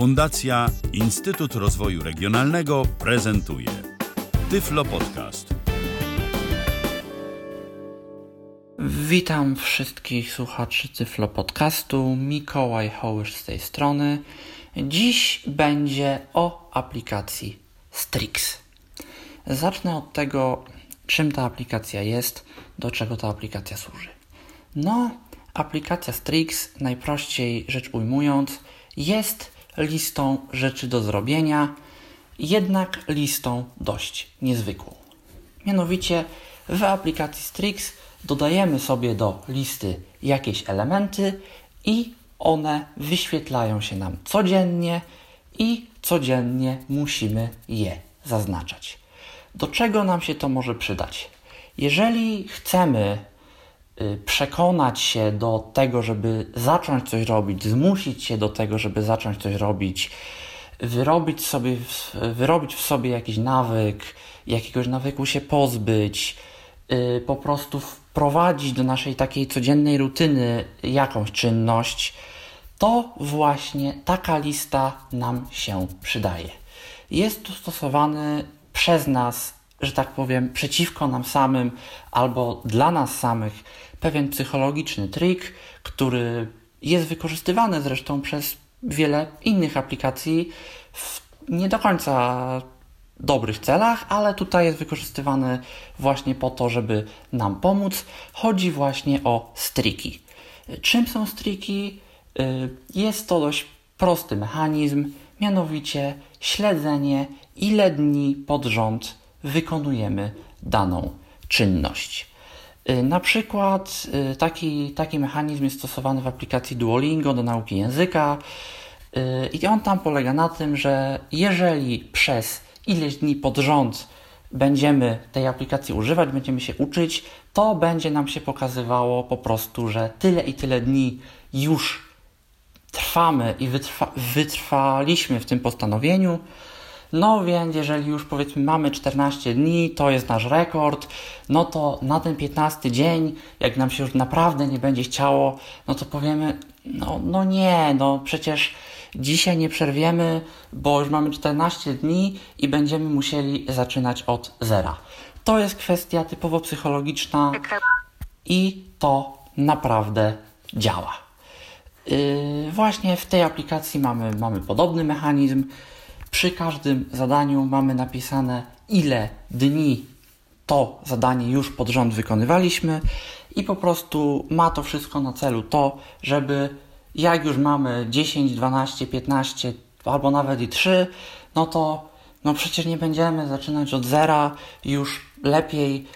Fundacja Instytut Rozwoju Regionalnego prezentuje Tyflo Podcast. Witam wszystkich słuchaczy Tyflo Podcastu. Mikołaj Hołysz z tej strony. Dziś będzie o aplikacji Strix. Zacznę od tego, czym ta aplikacja jest, do czego ta aplikacja służy. No, aplikacja Strix, najprościej rzecz ujmując, jest listą rzeczy do zrobienia, jednak listą dość niezwykłą. Mianowicie w aplikacji Strix dodajemy sobie do listy jakieś elementy i one wyświetlają się nam codziennie i codziennie musimy je zaznaczać. Do czego nam się to może przydać? Jeżeli chcemy przekonać się do tego, żeby zacząć coś robić, zmusić się do tego, żeby zacząć coś robić, wyrobić, sobie, wyrobić w sobie jakiś nawyk, jakiegoś nawyku się pozbyć, y, po prostu wprowadzić do naszej takiej codziennej rutyny jakąś czynność, to właśnie taka lista nam się przydaje. Jest to stosowany przez nas, że tak powiem, przeciwko nam samym albo dla nas samych pewien psychologiczny trik, który jest wykorzystywany zresztą przez wiele innych aplikacji w nie do końca dobrych celach, ale tutaj jest wykorzystywany właśnie po to, żeby nam pomóc. Chodzi właśnie o striki. Czym są striki? Y, jest to dość prosty mechanizm, mianowicie śledzenie, ile dni pod rząd wykonujemy daną czynność. Y, na przykład y, taki, taki mechanizm jest stosowany w aplikacji Duolingo do nauki języka i on tam polega na tym, że jeżeli przez ileś dni pod rząd będziemy tej aplikacji używać, będziemy się uczyć, to będzie nam się pokazywało po prostu, że tyle i tyle dni już trwamy i wytrwa, wytrwaliśmy w tym postanowieniu. No więc jeżeli już powiedzmy mamy 14 dni, to jest nasz rekord, no to na ten 15 dzień, jak nam się już naprawdę nie będzie chciało, no to powiemy, no, no nie, no przecież dzisiaj nie przerwiemy, bo już mamy 14 dni i będziemy musieli zaczynać od zera. To jest kwestia typowo psychologiczna i to naprawdę działa. Yy, właśnie w tej aplikacji mamy, mamy podobny mechanizm. Przy każdym zadaniu mamy napisane, ile dni to zadanie już pod rząd wykonywaliśmy, i po prostu ma to wszystko na celu to, żeby jak już mamy 10, 12, 15 albo nawet i 3, no to no przecież nie będziemy zaczynać od zera, już lepiej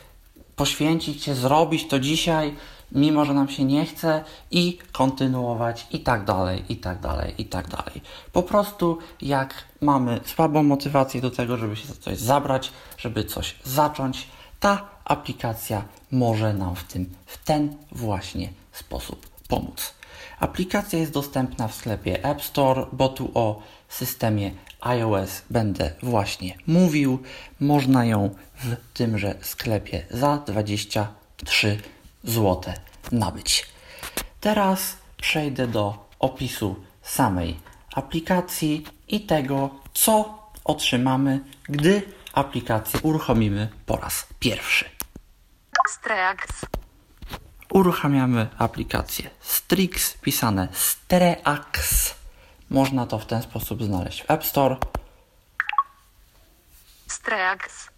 poświęcić się, zrobić to dzisiaj, mimo że nam się nie chce i kontynuować i tak dalej, i tak dalej, i tak dalej. Po prostu jak mamy słabą motywację do tego, żeby się za coś zabrać, żeby coś zacząć, ta aplikacja może nam w tym, w ten właśnie sposób pomóc. Aplikacja jest dostępna w sklepie App Store, bo tu o systemie iOS będę właśnie mówił. Można ją w tymże sklepie za 23 zł nabyć. Teraz przejdę do opisu samej aplikacji i tego, co otrzymamy, gdy aplikację uruchomimy po raz pierwszy. Streax. Uruchamiamy aplikację Strix, pisane Streax. Można to w ten sposób znaleźć w App Store. Streax.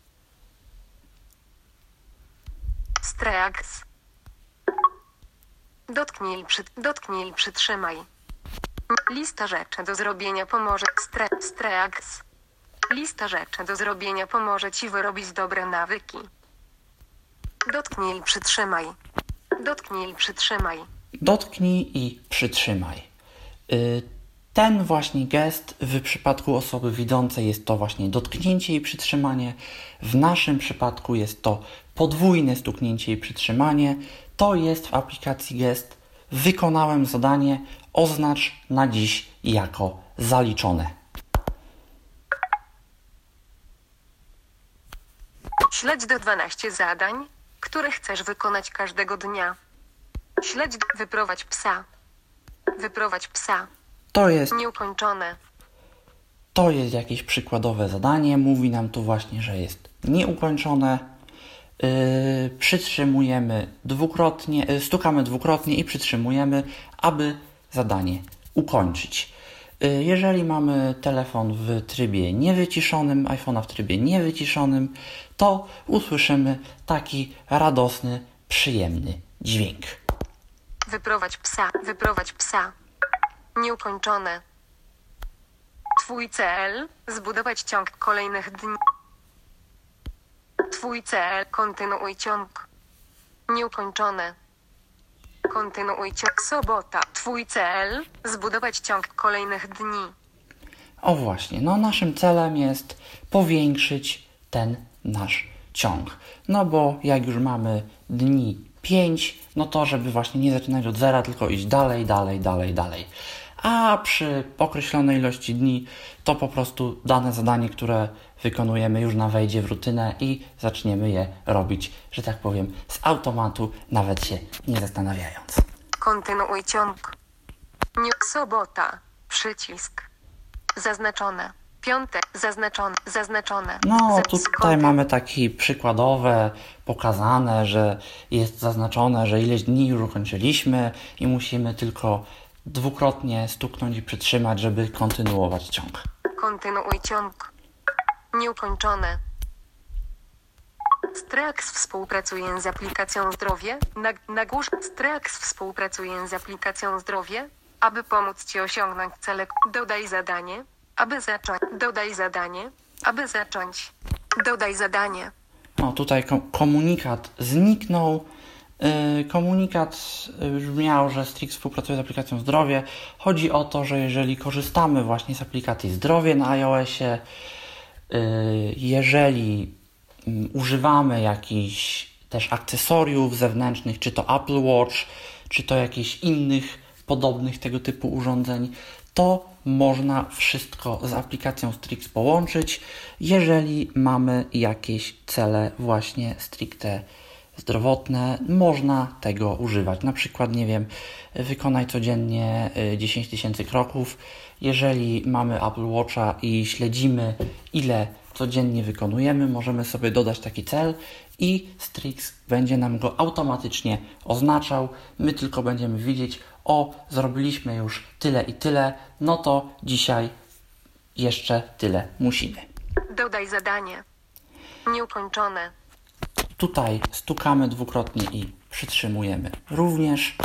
Streax. Dotknij, przy, dotknij, przytrzymaj. Lista rzeczy do zrobienia pomoże. Stre, streax. Lista rzeczy do zrobienia pomoże Ci wyrobić dobre nawyki. Dotknij, przytrzymaj. Dotknij, przytrzymaj. Dotknij i przytrzymaj. Ten właśnie gest w przypadku osoby widzącej jest to właśnie dotknięcie i przytrzymanie. W naszym przypadku jest to podwójne stuknięcie i przytrzymanie. To jest w aplikacji gest. Wykonałem zadanie, oznacz na dziś jako zaliczone. Śledź do 12 zadań, które chcesz wykonać każdego dnia. Śledź, wyprowadź psa. Wyprowadź psa. To jest Nieukończone. to jest jakieś przykładowe zadanie, mówi nam tu właśnie, że jest nieukończone. Yy, przytrzymujemy dwukrotnie, yy, stukamy dwukrotnie i przytrzymujemy, aby zadanie ukończyć. Yy, jeżeli mamy telefon w trybie niewyciszonym, iPhone'a w trybie niewyciszonym, to usłyszymy taki radosny, przyjemny dźwięk. Wyprowadź psa. Wyprowadź psa. Nieukończone. Twój cel zbudować ciąg kolejnych dni. Twój cel kontynuuj ciąg. Nieukończone. Kontynuuj ciąg sobota. Twój cel zbudować ciąg kolejnych dni. O właśnie, no naszym celem jest powiększyć ten nasz ciąg. No bo jak już mamy dni 5, no to żeby właśnie nie zaczynać od zera, tylko iść dalej, dalej, dalej, dalej. A przy określonej ilości dni to po prostu dane zadanie, które wykonujemy już na wejdzie w rutynę i zaczniemy je robić, że tak powiem, z automatu, nawet się nie zastanawiając. Kontynuuj ciąg. Nie sobota. Przycisk. Zaznaczone. Piątek. Zaznaczone. Zaznaczone. No, tutaj mamy takie przykładowe, pokazane, że jest zaznaczone, że ileś dni już ukończyliśmy i musimy tylko dwukrotnie stuknąć i przytrzymać, żeby kontynuować ciąg. Kontynuuj ciąg. Nieukończone. Strax współpracuje z aplikacją Zdrowie. Nag- Nagłóż Strax współpracuje z aplikacją Zdrowie, aby pomóc Ci osiągnąć cele. Dodaj zadanie, aby zacząć. Dodaj zadanie, aby zacząć. Dodaj zadanie. No, tutaj ko- komunikat zniknął. Yy, komunikat brzmiał, że Strix współpracuje z aplikacją Zdrowie. Chodzi o to, że jeżeli korzystamy właśnie z aplikacji Zdrowie na iOSie, jeżeli mm, używamy jakichś też akcesoriów zewnętrznych, czy to Apple Watch, czy to jakichś innych podobnych tego typu urządzeń, to można wszystko z aplikacją Strix połączyć, jeżeli mamy jakieś cele właśnie stricte zdrowotne, można tego używać. Na przykład, nie wiem, wykonaj codziennie y, 10 tysięcy kroków. Jeżeli mamy Apple Watcha i śledzimy, ile codziennie wykonujemy, możemy sobie dodać taki cel i Strix będzie nam go automatycznie oznaczał. My tylko będziemy widzieć, o, zrobiliśmy już tyle i tyle, no to dzisiaj jeszcze tyle musimy. Dodaj zadanie. Nieukończone. Tutaj stukamy dwukrotnie i przytrzymujemy również.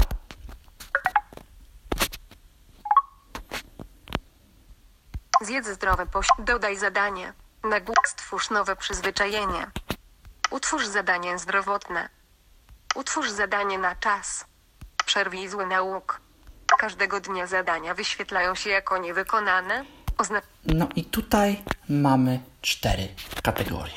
Zjedz zdrowe poś. Dodaj zadanie. Nagłó- Stwórz nowe przyzwyczajenie. Utwórz zadanie zdrowotne. Utwórz zadanie na czas. Przerwij zły nauk. Każdego dnia zadania wyświetlają się jako niewykonane. No i tutaj mamy cztery kategorie.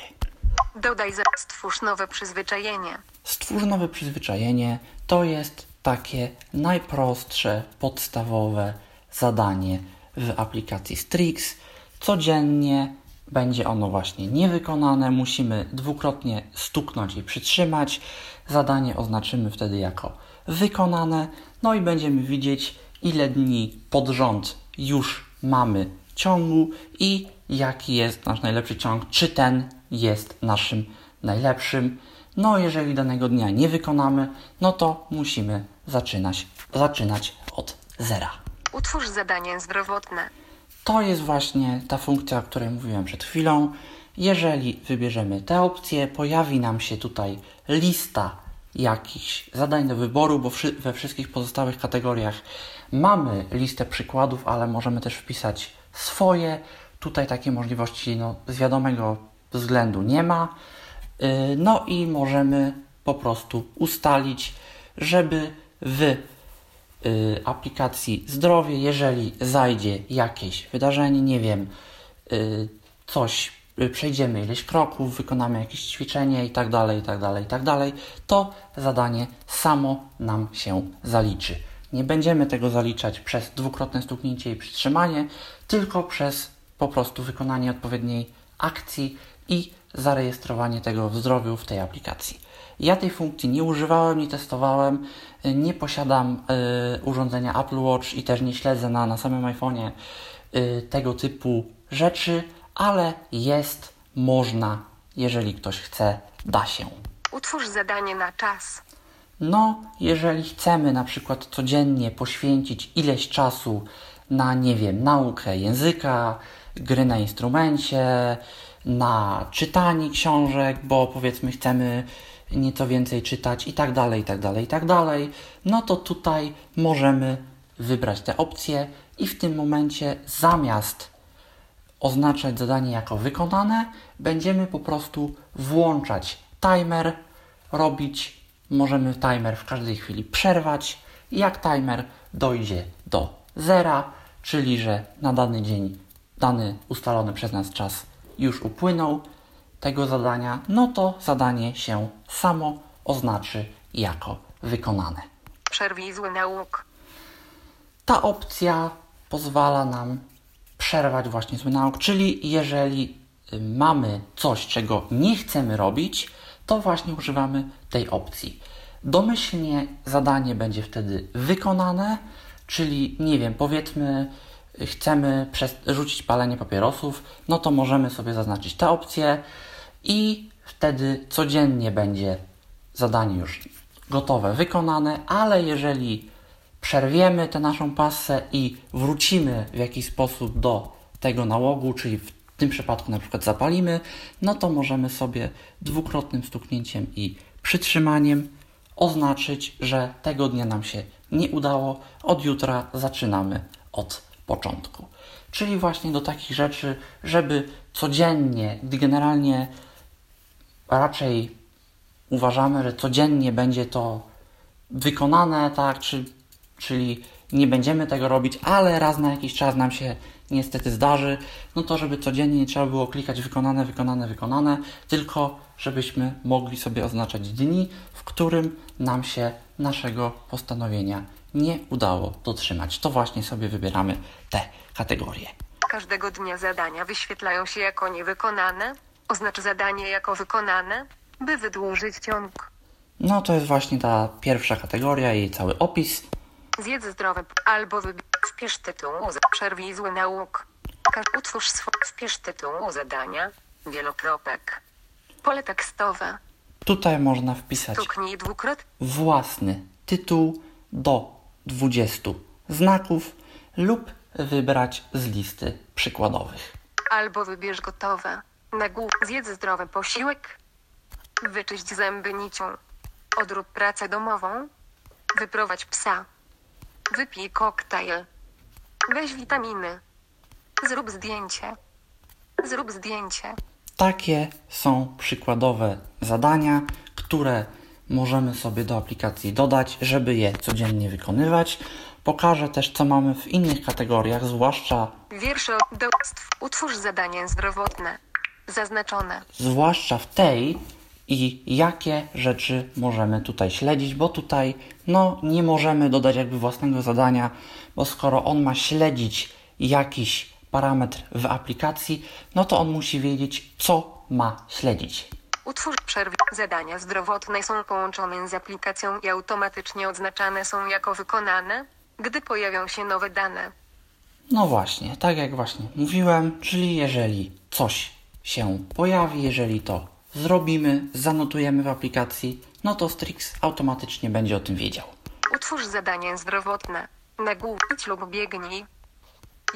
Dodaj za... Stwórz nowe przyzwyczajenie. Stwórz nowe przyzwyczajenie to jest takie najprostsze, podstawowe zadanie w aplikacji Strix. Codziennie będzie ono właśnie niewykonane. Musimy dwukrotnie stuknąć i przytrzymać. Zadanie oznaczymy wtedy jako wykonane. No i będziemy widzieć, ile dni pod rząd już mamy ciągu i jaki jest nasz najlepszy ciąg, czy ten jest naszym najlepszym. No, jeżeli danego dnia nie wykonamy, no to musimy zaczynać, zaczynać od zera. Utwórz zadanie zdrowotne. To jest właśnie ta funkcja, o której mówiłem przed chwilą. Jeżeli wybierzemy tę opcję, pojawi nam się tutaj lista jakichś zadań do wyboru, bo we wszystkich pozostałych kategoriach mamy listę przykładów, ale możemy też wpisać swoje. Tutaj takiej możliwości no, z wiadomego względu nie ma. Yy, No i możemy po prostu ustalić, żeby w y, aplikacji zdrowie, jeżeli zajdzie jakieś wydarzenie, nie wiem, y, coś, y, przejdziemy ileś kroków, wykonamy jakieś ćwiczenie i tak dalej, i tak dalej, i tak dalej, to zadanie samo nam się zaliczy. Nie będziemy tego zaliczać przez dwukrotne stuknięcie i przytrzymanie, tylko przez po prostu wykonanie odpowiedniej akcji i zarejestrowanie tego w zdrowiu w tej aplikacji. Ja tej funkcji nie używałem, nie testowałem, nie posiadam y, urządzenia Apple Watch i też nie śledzę na, na samym iPhone'ie y, tego typu rzeczy, ale jest, można, jeżeli ktoś chce, da się. Utwórz zadanie na czas. No, jeżeli chcemy na przykład codziennie poświęcić ileś czasu na, nie wiem, naukę języka, gry na instrumencie, na czytanie książek, bo powiedzmy chcemy nieco więcej czytać i tak dalej, i tak dalej, i tak dalej, no to tutaj możemy wybrać te opcje i w tym momencie zamiast oznaczać zadanie jako wykonane, będziemy po prostu włączać timer, robić, możemy timer w każdej chwili przerwać jak timer dojdzie do zera, czyli że na dany dzień, dany ustalony przez nas czas już upłynął tego zadania, no to zadanie się samo oznaczy jako wykonane. Przerwij zły nauk. Ta opcja pozwala nam przerwać właśnie zły nauk, czyli jeżeli y, mamy coś, czego nie chcemy robić, to właśnie używamy tej opcji. Domyślnie zadanie będzie wtedy wykonane, czyli nie wiem, powiedzmy, chcemy rzucić palenie papierosów, no to możemy sobie zaznaczyć tę opcję i wtedy codziennie będzie zadanie już gotowe, wykonane, ale jeżeli przerwiemy tę naszą pasę i wrócimy w jakiś sposób do tego nałogu, czyli w tym przypadku na przykład zapalimy, no to możemy sobie dwukrotnym stuknięciem i przytrzymaniem oznaczyć, że tego dnia nam się nie udało, od jutra zaczynamy od początku. Czyli właśnie do takich rzeczy, żeby codziennie, gdy generalnie raczej uważamy, że codziennie będzie to wykonane, tak, czy, czyli nie będziemy tego robić, ale raz na jakiś czas nam się niestety zdarzy, no to żeby codziennie nie trzeba było klikać wykonane, wykonane, wykonane, tylko żebyśmy mogli sobie oznaczać dni, w którym nam się naszego postanowienia nie udało dotrzymać. To właśnie sobie wybieramy te kategorie. Każdego dnia zadania wyświetlają się jako niewykonane. Oznacz zadanie jako wykonane, by wydłużyć ciąg. No to jest właśnie ta pierwsza kategoria, jej cały opis. Zjedz zdrowe albo wybierz tytuł, przerwij zły nauk. Utwórz swój wpisz tytuł zadania, wielokropek. Pole tekstowe. Tutaj można wpisać Stuknij dwukrotnie. własny tytuł do 20 znaków lub wybrać z listy przykładowych. Albo wybierz gotowe. Nagłów zjedz zdrowy posiłek. Wyczyść zęby nicią. Odrób pracę domową. Wyprowadź psa. Wypij koktajl. Weź witaminy. Zrób zdjęcie. Zrób zdjęcie. Takie są przykładowe zadania, które możemy sobie do aplikacji dodać, żeby je codziennie wykonywać. Pokażę też, co mamy w innych kategoriach, zwłaszcza Wiersze do utwórz zadanie zdrowotne. Zaznaczone. zwłaszcza w tej i jakie rzeczy możemy tutaj śledzić, bo tutaj no nie możemy dodać jakby własnego zadania, bo skoro on ma śledzić jakiś parametr w aplikacji, no to on musi wiedzieć, co ma śledzić. Utwórz przerwy. Zadania zdrowotne są połączone z aplikacją i automatycznie odznaczane są jako wykonane, gdy pojawią się nowe dane. No właśnie, tak jak właśnie mówiłem, czyli jeżeli coś się pojawi, jeżeli to zrobimy, zanotujemy w aplikacji, no to Strix automatycznie będzie o tym wiedział. Utwórz zadanie zdrowotne. Nagłówki lub biegnij.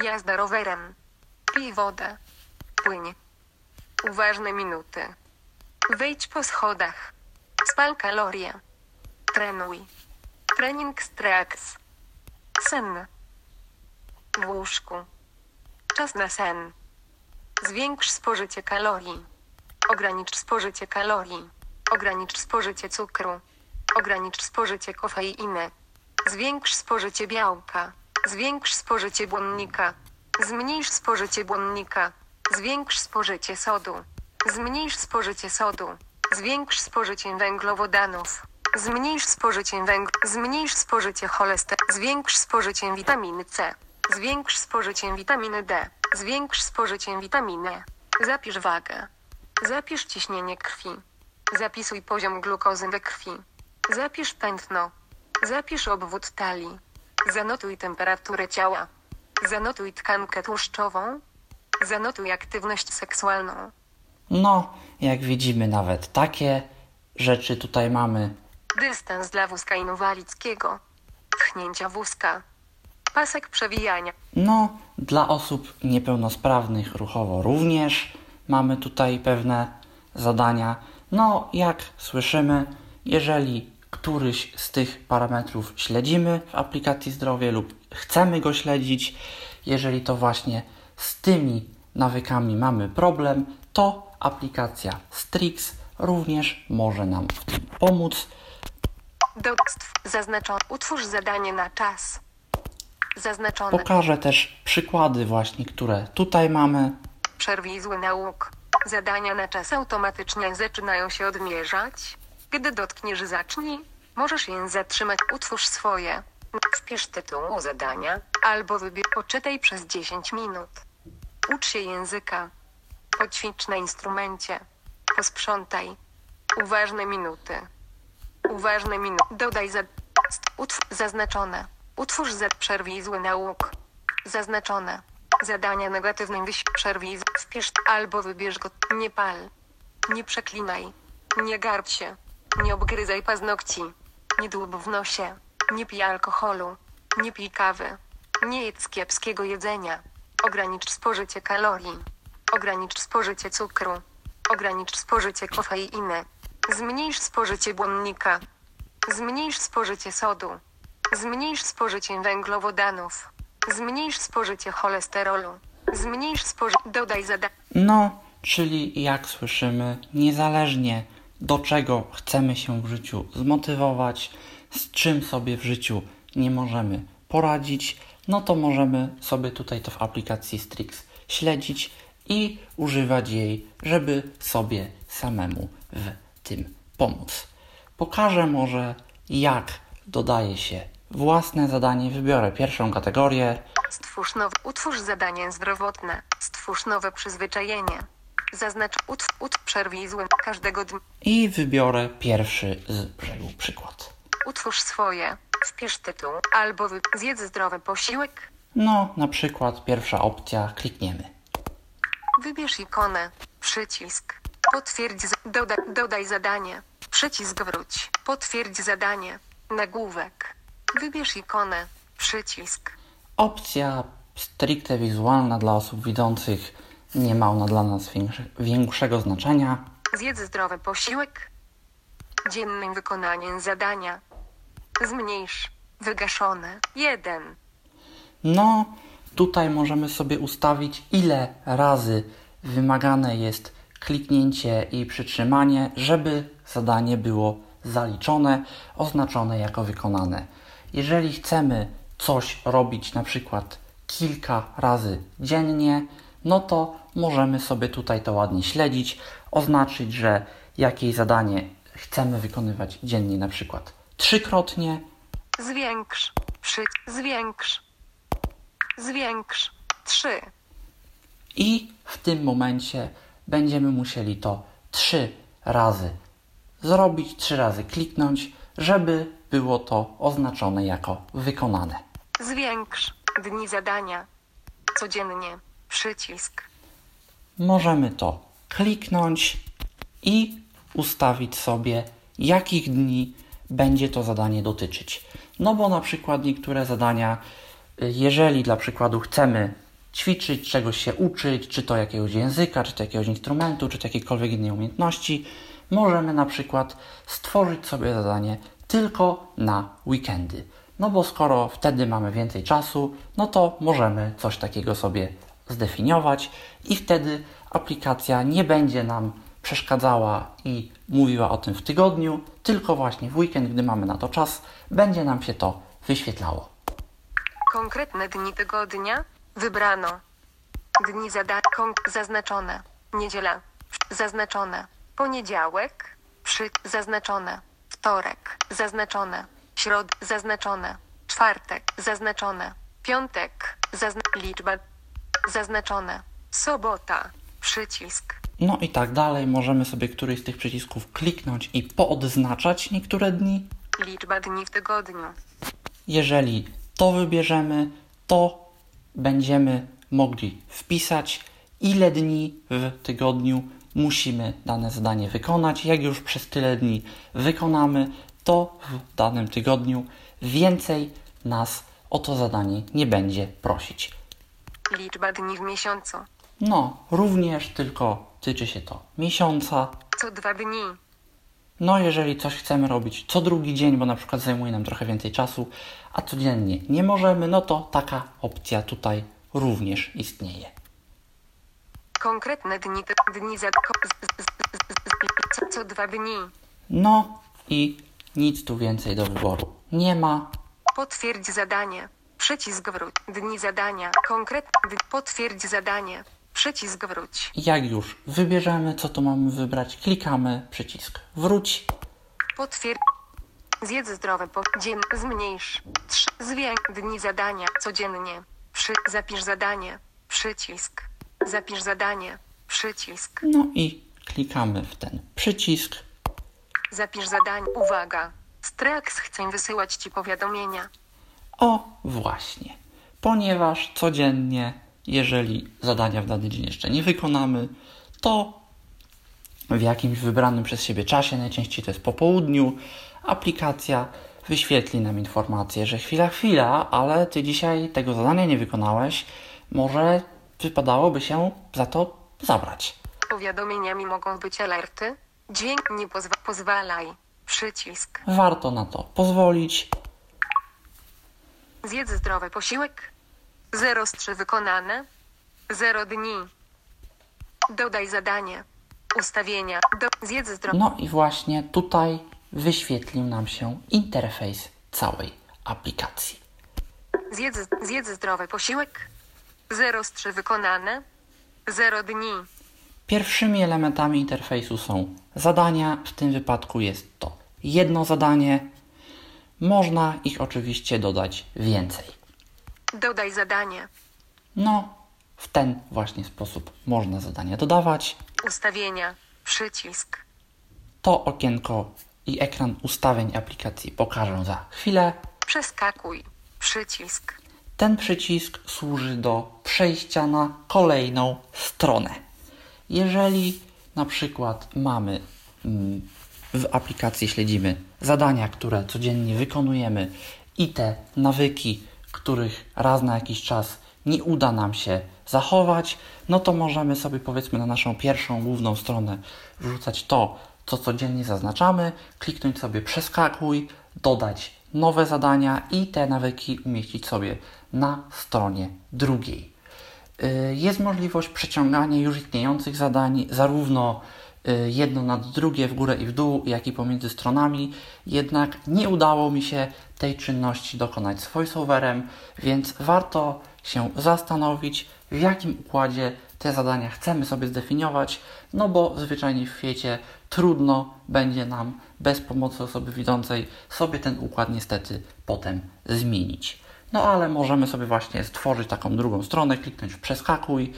Jazda rowerem. Pij wodę. Płyń. Uważne minuty. Wejdź po schodach. Spal kalorie. Trenuj. Trening straks. Sen. W łóżku. Czas na sen. Zwiększ spożycie kalorii. Ogranicz spożycie kalorii. Ogranicz spożycie cukru. Ogranicz spożycie kofeiny. Zwiększ spożycie białka. Zwiększ spożycie błonnika. Zmniejsz spożycie błonnika. Zwiększ spożycie sodu. Zmniejsz spożycie sodu. Zwiększ spożycie węglowodanów. Zmniejsz spożycie węgla. Zmniejsz spożycie cholesterolu. Zwiększ spożycie witaminy C. Zwiększ spożycie witaminy D. Zwiększ spożycie witaminy. E. Zapisz wagę. Zapisz ciśnienie krwi. Zapisuj poziom glukozy we krwi. Zapisz tętno. Zapisz obwód talii. Zanotuj temperaturę ciała. Zanotuj tkankę tłuszczową. Zanotuj aktywność seksualną. No, jak widzimy, nawet takie rzeczy tutaj mamy. Dystans dla wózka inwalickiego. Pchnięcia wózka. Pasek przewijania. No, dla osób niepełnosprawnych ruchowo również mamy tutaj pewne zadania. No, jak słyszymy, jeżeli któryś z tych parametrów śledzimy w aplikacji zdrowie lub chcemy go śledzić, jeżeli to właśnie z tymi nawykami mamy problem, to aplikacja Strix również może nam w tym pomóc. Do zaznaczone. Utwórz zadanie na czas. Zaznaczone. Pokażę też przykłady właśnie, które tutaj mamy. Przerwij zły nauk. Zadania na czas automatycznie zaczynają się odmierzać. Gdy dotkniesz zacznij, możesz je zatrzymać. Utwórz swoje. Wpisz tytuł zadania, albo wybierz poczytaj przez 10 minut. Ucz się języka. Poćwicz na instrumencie. Posprzątaj. Uważne minuty. Uważne minuty. Dodaj za... Utw... Zaznaczone. Utwórz za... Przerwij zły nauk. Zaznaczone. Zadania negatywne wyś... Przerwij z... Wpisz albo wybierz go. Nie pal. Nie przeklinaj. Nie garb się. Nie obgryzaj paznokci. Nie dłub w nosie. Nie pij alkoholu. Nie pij kawy. Nie jedz kiepskiego jedzenia. Ogranicz spożycie kalorii. Ogranicz spożycie cukru. Ogranicz spożycie kofeiny. Zmniejsz spożycie błonnika. Zmniejsz spożycie sodu. Zmniejsz spożycie węglowodanów. Zmniejsz spożycie cholesterolu. Zmniejsz spożycie. Dodaj zadanie. No, czyli jak słyszymy, niezależnie do czego chcemy się w życiu zmotywować, z czym sobie w życiu nie możemy poradzić, no to możemy sobie tutaj to w aplikacji Strix śledzić i używać jej, żeby sobie samemu w tym pomóc. Pokażę może, jak dodaje się własne zadanie. Wybiorę pierwszą kategorię. Stwórz nowe. Utwórz zadanie zdrowotne. Stwórz nowe przyzwyczajenie. Zaznacz ut, ut przerwij złym każdego dnia. I wybiorę pierwszy z brzegu przykład. Utwórz swoje. Wpisz tytuł albo wy... zjedz zdrowy posiłek. No, na przykład pierwsza opcja, klikniemy. Wybierz ikonę. Przycisk. Potwierdź. Doda, dodaj zadanie. Przycisk wróć. Potwierdź zadanie. Nagłówek. Wybierz ikonę. Przycisk. Opcja stricte wizualna dla osób widzących nie ma ona dla nas większe, większego znaczenia. Zjedz zdrowy posiłek. Dziennym wykonaniem zadania. Zmniejsz. Wygaszone. 1. No, tutaj możemy sobie ustawić, ile razy wymagane jest kliknięcie i przytrzymanie, żeby zadanie było zaliczone, oznaczone jako wykonane. Jeżeli chcemy coś robić na przykład kilka razy dziennie, no to możemy sobie tutaj to ładnie śledzić, oznaczyć, że jakieś zadanie chcemy wykonywać dziennie na przykład trzykrotnie, Zwiększ. Przy... Zwiększ. Zwiększ. 3. I w tym momencie będziemy musieli to trzy razy zrobić, trzy razy kliknąć, żeby było to oznaczone jako wykonane. Zwiększ. Dni zadania. Codziennie. Przycisk. Możemy to kliknąć i ustawić sobie, jakich dni będzie to zadanie dotyczyć. No bo na przykład niektóre zadania, jeżeli dla przykładu chcemy ćwiczyć, czegoś się uczyć, czy to jakiegoś języka, czy to jakiegoś instrumentu, czy to jakiejkolwiek innej umiejętności, możemy na przykład stworzyć sobie zadanie tylko na weekendy. No bo skoro wtedy mamy więcej czasu, no to możemy coś takiego sobie zdefiniować i wtedy aplikacja nie będzie nam przeszkadzała i mówiła o tym w tygodniu, tylko właśnie w weekend, gdy mamy na to czas, będzie nam się to wyświetlało. Konkretne dni tygodnia. Wybrano. Dni zadania. Zaznaczone. Niedziela. Zaznaczone. Poniedziałek. Przy. Zaznaczone. Wtorek. Zaznaczone. Środ. Zaznaczone. Czwartek. Zaznaczone. Piątek. Zazna. Liczba. Zaznaczone. Sobota. Przycisk. No i tak dalej, możemy sobie któryś z tych przycisków kliknąć i poodznaczać niektóre dni. Liczba dni w tygodniu. Jeżeli to wybierzemy, to będziemy mogli wpisać ile dni w tygodniu musimy dane zadanie wykonać. Jak już przez tyle dni wykonamy, to w danym tygodniu więcej nas o to zadanie nie będzie prosić. Liczba dni w miesiącu. No, również tylko tyczy się to miesiąca. Co dwa dni. No, jeżeli coś chcemy robić co drugi dzień, bo na przykład zajmuje nam trochę więcej czasu, a codziennie nie możemy, no to taka opcja tutaj również istnieje. Konkretne dni. Dni za. Co, co dwa dni. No i nic tu więcej do wyboru nie ma. Potwierdź zadanie. Przycisk wróć. Dni zadania. Konkretne. Potwierdź zadanie. Przycisk wróć. Jak już wybierzemy, co tu mamy wybrać, klikamy przycisk wróć. Potwierdź. Zjedz zdrowe po dzień. Zmniejsz. Trzy. Zwiększ. Dni zadania. Codziennie. Przy. Zapisz zadanie. Przycisk. Zapisz zadanie. Przycisk. No i klikamy w ten przycisk. Zapisz zadanie. Uwaga. Strax chce wysyłać Ci powiadomienia. O, właśnie. Ponieważ codziennie, jeżeli zadania w dany dzień jeszcze nie wykonamy, to w jakimś wybranym przez siebie czasie, najczęściej to jest po południu, aplikacja wyświetli nam informację, że chwila, chwila, ale ty dzisiaj tego zadania nie wykonałeś, może wypadałoby się za to zabrać. Powiadomieniami mogą być alerty. Dźwięk nie pozwa pozwalaj. Przycisk. Warto na to pozwolić. Zjedz zdrowy posiłek. 0 z 3 wykonane. 0 dni. Dodaj zadanie. Ustawienia. Do... Zjedz zdrowy. No i właśnie tutaj wyświetlił nam się interfejs całej aplikacji. Zjedz, zjedz zdrowy posiłek. 0 z 3 wykonane. 0 dni. Pierwszymi elementami interfejsu są zadania, w tym wypadku jest to jedno zadanie. Można ich oczywiście dodać więcej. Dodaj zadanie. No, w ten właśnie sposób można zadania dodawać. Ustawienia. Przycisk. To okienko i ekran ustawień aplikacji pokażę za chwilę. Przeskakuj. Przycisk. Ten przycisk służy do przejścia na kolejną stronę. Jeżeli na przykład mamy mm, w aplikacji śledzimy zadania, które codziennie wykonujemy i te nawyki, których raz na jakiś czas nie uda nam się zachować, no to możemy sobie powiedzmy na naszą pierwszą główną stronę wrzucać to, co codziennie zaznaczamy, kliknąć sobie przeskakuj, dodać nowe zadania i te nawyki umieścić sobie na stronie drugiej. Y, Jest możliwość przeciągania już istniejących zadań, zarówno jedno nad drugie, w górę i w dół, jak i pomiędzy stronami, jednak nie udało mi się tej czynności dokonać z voiceoverem, więc warto się zastanowić, w jakim układzie te zadania chcemy sobie zdefiniować, no bo zwyczajnie w świecie trudno będzie nam bez pomocy osoby widzącej sobie ten układ niestety potem zmienić. No ale możemy sobie właśnie stworzyć taką drugą stronę, kliknąć w przeskakuj.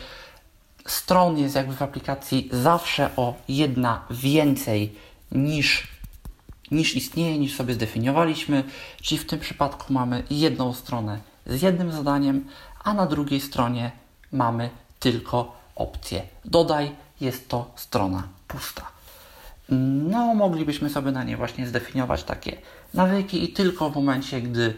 Stron jest jakby w aplikacji zawsze o jedna więcej niż, niż istnieje, niż sobie zdefiniowaliśmy. Czyli w tym przypadku mamy jedną stronę z jednym zadaniem, a na drugiej stronie mamy tylko opcję dodaj. Jest to strona pusta. No, moglibyśmy sobie na niej właśnie zdefiniować takie nawyki i tylko w momencie, gdy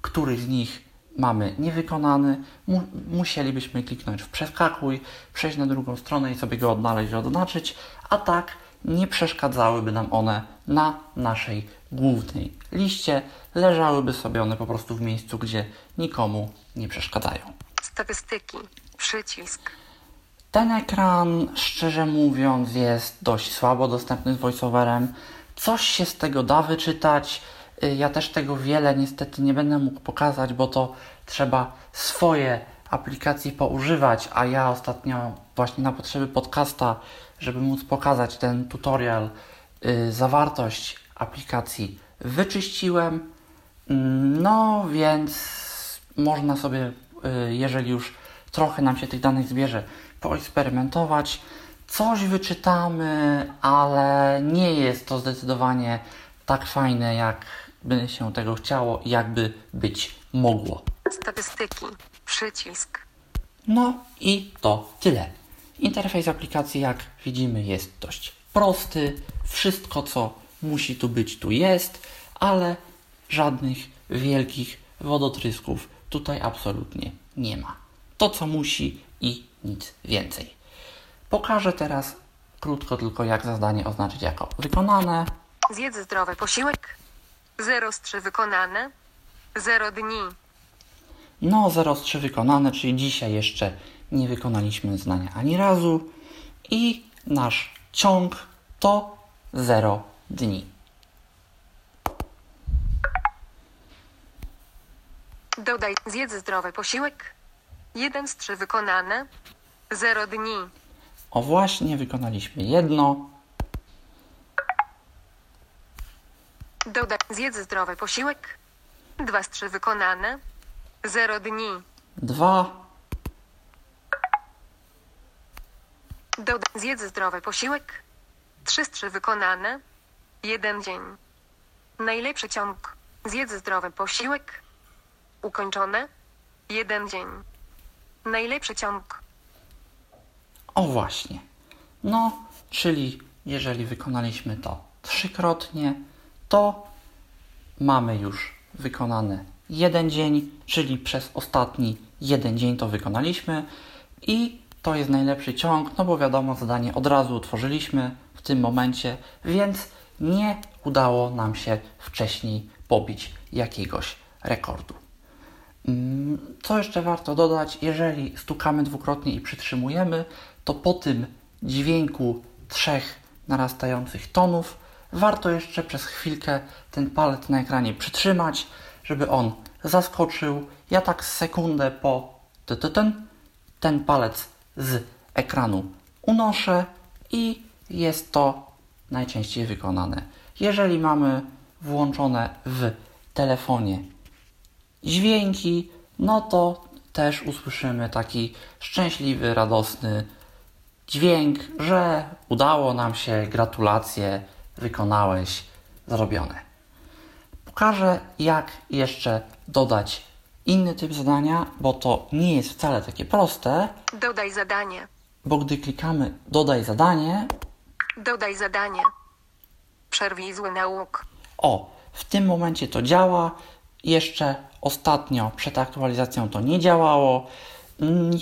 któryś z nich mamy niewykonany, mu musielibyśmy kliknąć w przeskakuj, przejść na drugą stronę i sobie go odnaleźć odznaczyć, a tak nie przeszkadzałyby nam one na naszej głównej liście, leżałyby sobie one po prostu w miejscu, gdzie nikomu nie przeszkadzają. Statystyki. Przycisk. Ten ekran, szczerze mówiąc, jest dość słabo dostępny z voiceoverem. Coś się z tego da wyczytać. Y, Ja też tego wiele niestety nie będę mógł pokazać, bo to trzeba swoje aplikacji poużywać, a ja ostatnio właśnie na potrzeby podcasta, żeby móc pokazać ten tutorial, y, zawartość aplikacji wyczyściłem. Mm, No więc można sobie, y, jeżeli już trochę nam się tych danych zbierze, poeksperymentować. Coś wyczytamy, ale nie jest to zdecydowanie tak fajne, jak by się tego chciało i jakby być mogło. Statystyki. Przycisk. No i to tyle. Interfejs aplikacji, jak widzimy, jest dość prosty. Wszystko, co musi tu być, tu jest, ale żadnych wielkich wodotrysków tutaj absolutnie nie ma. To, co musi i nic więcej. Pokażę teraz krótko tylko, jak zadanie oznaczyć jako wykonane. Zjedz zdrowy posiłek. 0 z 3 wykonane. 0 dni. No, 0 z 3 wykonane, czyli dzisiaj jeszcze nie wykonaliśmy zdania ani razu. I nasz ciąg to 0 dni. Dodaj zjedz zdrowy posiłek. 1 z 3 wykonane. 0 dni. O właśnie, wykonaliśmy jedno. Dodaj zjedz zdrowy posiłek. 2 z 3 wykonane. 0 dni. Dwa, Dodaj zjedz zdrowy posiłek. 3 z 3 wykonane. 1 dzień. Najlepszy ciąg. Zjedz zdrowy posiłek. Ukończone. 1 dzień. Najlepszy ciąg. O właśnie. No, czyli jeżeli wykonaliśmy to trzykrotnie, to mamy już wykonany jeden dzień, czyli przez ostatni jeden dzień to wykonaliśmy i to jest najlepszy ciąg, no bo wiadomo, zadanie od razu utworzyliśmy w tym momencie, więc nie udało nam się wcześniej pobić jakiegoś rekordu. Mm, Co jeszcze warto dodać? Jeżeli stukamy dwukrotnie i przytrzymujemy, to po tym dźwięku trzech narastających tonów warto jeszcze przez chwilkę ten palec na ekranie przytrzymać, żeby on zaskoczył. Ja tak sekundę po ten, ten palec z ekranu unoszę i jest to najczęściej wykonane. Jeżeli mamy włączone w telefonie dźwięki, no to też usłyszymy taki szczęśliwy, radosny dźwięk, że udało nam się, gratulacje, wykonałeś, zrobione. Pokażę, jak jeszcze dodać inny typ zadania, bo to nie jest wcale takie proste, Dodaj zadanie. bo gdy klikamy dodaj zadanie, Dodaj zadanie. Przerwij zły nauk. O, w tym momencie to działa. Jeszcze ostatnio przed aktualizacją to nie działało.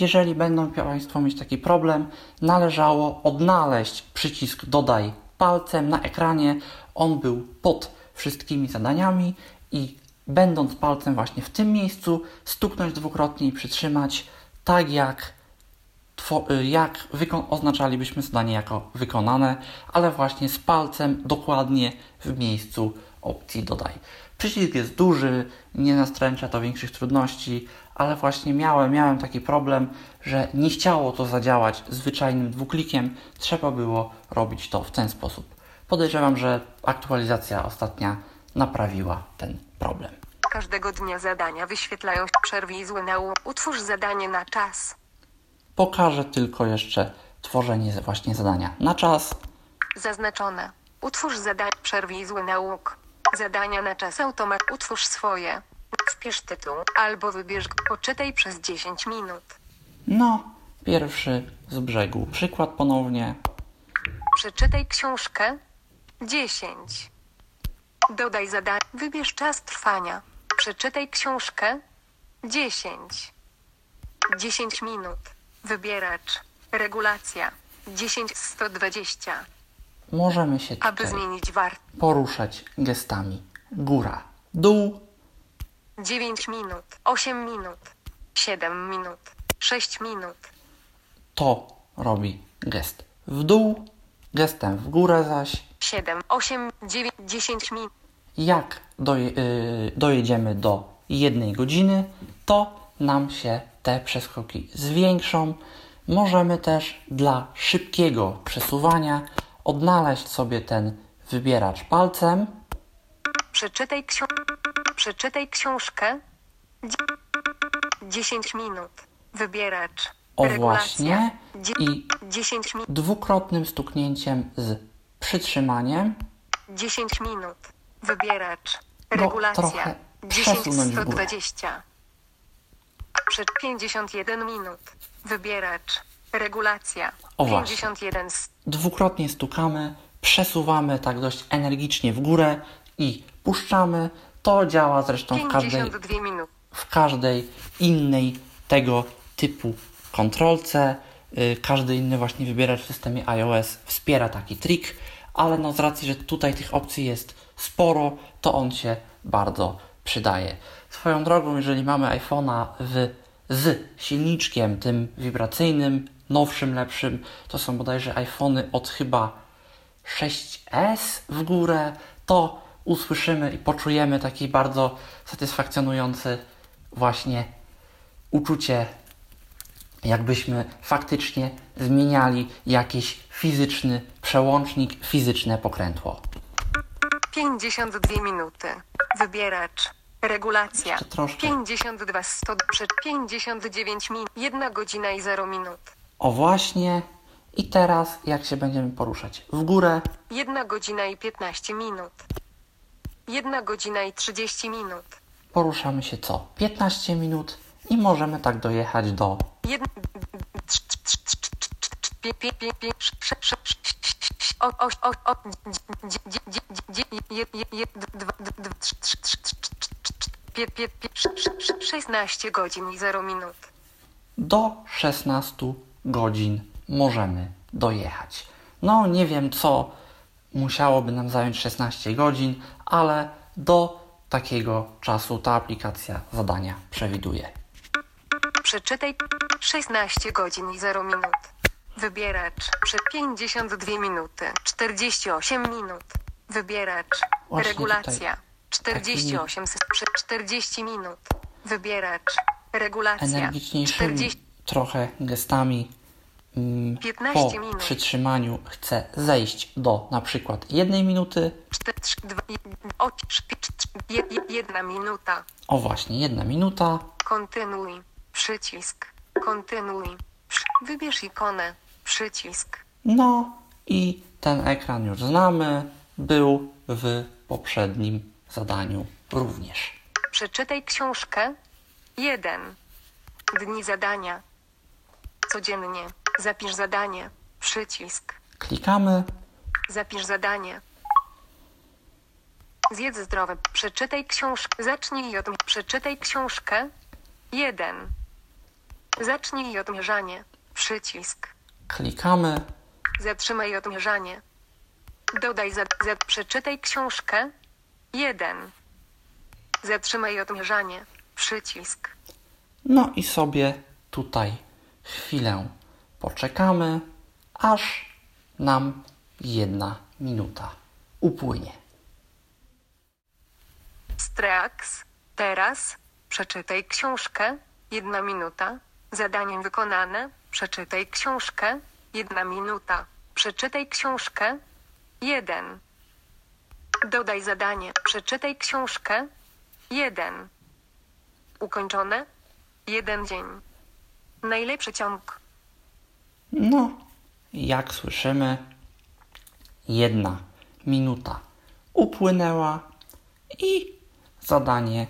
Jeżeli będą Państwo mieć taki problem, należało odnaleźć przycisk dodaj palcem na ekranie. On był pod wszystkimi zadaniami i będąc palcem właśnie w tym miejscu, stuknąć dwukrotnie i przytrzymać, tak jak jak oznaczalibyśmy zadanie jako wykonane, ale właśnie z palcem dokładnie w miejscu opcji dodaj. Przycisk jest duży, nie nastręcza to większych trudności, ale właśnie miałem, miałem taki problem, że nie chciało to zadziałać zwyczajnym dwuklikiem, trzeba było robić to w ten sposób. Podejrzewam, że aktualizacja ostatnia naprawiła ten problem. Każdego dnia zadania wyświetlają się przerwij zły. Utwórz zadanie na czas. Pokażę tylko jeszcze tworzenie właśnie zadania na czas. Zaznaczone. Utwórz zadanie. Przerwij zły nauk. Zadania na czas automat. Utwórz swoje. Wpisz tytuł. Albo wybierz. Poczytaj przez 10 minut. No, pierwszy z brzegu. Przykład ponownie. Przeczytaj książkę. 10. Dodaj zadanie. Wybierz czas trwania. Przeczytaj książkę. 10. 10 minut. Wybieracz. Regulacja. 10 z 120. Możemy się Aby tutaj zmienić wartość. poruszać gestami góra, dół, 9 minut. 8 minut. 7 minut. 6 minut. to robi gest w dół, gestem w górę zaś. 7, 8, 9, 10 minut. Jak doje, yy, dojedziemy do jednej godziny, to nam się te przeskoki zwiększą. Możemy też dla szybkiego przesuwania odnaleźć sobie ten wybieracz palcem. Przeczytaj, ksio... Przeczytaj książkę. Dzie- 10 minut. Wybieracz. O Regulacja. właśnie. I 10 minut. dwukrotnym stuknięciem z przytrzymaniem 10 minut. Wybieracz. Regulacja. trochę 10 przesunąć w górę. 120. Przed 51 minut. Wybieracz. Regulacja. O właśnie. 51 z Dwukrotnie stukamy, przesuwamy tak dość energicznie w górę i puszczamy. To działa zresztą w każdej 52 minuty. w każdej innej tego typu kontrolce. Y, Każdy inny właśnie wybieracz w systemie iOS wspiera taki trik, ale no z racji, że tutaj tych opcji jest sporo, to on się bardzo przydaje. Swoją drogą, jeżeli mamy iPhone'a w, z silniczkiem tym wibracyjnym, nowszym, lepszym, to są bodajże iPhony od chyba 6S w górę, to usłyszymy i poczujemy taki bardzo satysfakcjonujący właśnie uczucie, jakbyśmy faktycznie zmieniali jakiś fizyczny przełącznik, fizyczne pokrętło. 52 minuty. Wybieracz. Regulacja. Jeszcze troszkę. 52 100 przed 59 min. 1 godzina i 0 minut. O właśnie. I teraz jak się będziemy poruszać? W górę, 1 godzina i 15 minut. 1 godzina i 30 minut. poruszamy się co? 15 minut i możemy tak dojechać do 1 o, o, o, o, dzie- dzie- dzie- dzie- je- je- je- dwa- dwa- trz- trz- trz- trz- trz- trz- pie- pie- pie- sz- sz- sz- 16 godzin i 0 minut. do 16 godzin możemy dojechać. No, nie wiem, co musiałoby nam zająć 16 godzin, ale do takiego czasu ta aplikacja zadania przewiduje. Przeczytaj 16 godzin i 0 minut. Wybieracz. Przed 52 minuty. 48 minut. Wybieracz. Właśnie Regulacja. tutaj 48 s- przed 40 minut. Wybieracz. Regulacja. Energiczniejszymi 40 trochę gestami 15 po przytrzymaniu chcę zejść do na przykład jednej minuty. 4, 3, 2, 1 minuta. O właśnie, jedna minuta. Kontynuuj. Przycisk. Kontynuuj. Wybierz ikonę. Przycisk. No i ten ekran już znamy. Był w poprzednim zadaniu również. Przeczytaj książkę. 1. Dni zadania. Codziennie. Zapisz zadanie. Przycisk. Klikamy. Zapisz zadanie. Zjedz zdrowe. Przeczytaj książkę. Zacznij od... Przeczytaj książkę. 1. Zacznij odmierzanie. Przycisk. Klikamy. Zatrzymaj odmierzanie. Dodaj za, za przeczytaj książkę. 1. Zatrzymaj odmierzanie. Przycisk. No i sobie tutaj chwilę poczekamy, aż nam jedna minuta upłynie. Strax. Teraz. Przeczytaj książkę. Jedna minuta. Zadanie wykonane. Przeczytaj książkę. Jedna minuta. Przeczytaj książkę. 1. Dodaj zadanie. Przeczytaj książkę. 1. Ukończone. Jeden dzień. Najlepszy ciąg. No, jak słyszymy, jedna minuta upłynęła i zadanie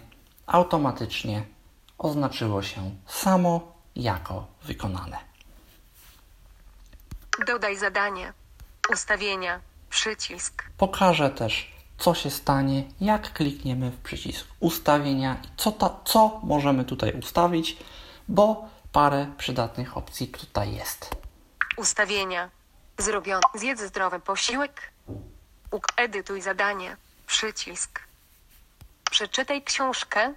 automatycznie oznaczyło się samo jako wykonane. Dodaj zadanie. Ustawienia. Przycisk. Pokażę też, co się stanie, jak klikniemy w przycisk ustawienia i co, ta, co możemy tutaj ustawić, bo parę przydatnych opcji tutaj jest. Ustawienia. Zrobione. Zjedz zdrowy posiłek. Edytuj zadanie. Przycisk. Przeczytaj książkę.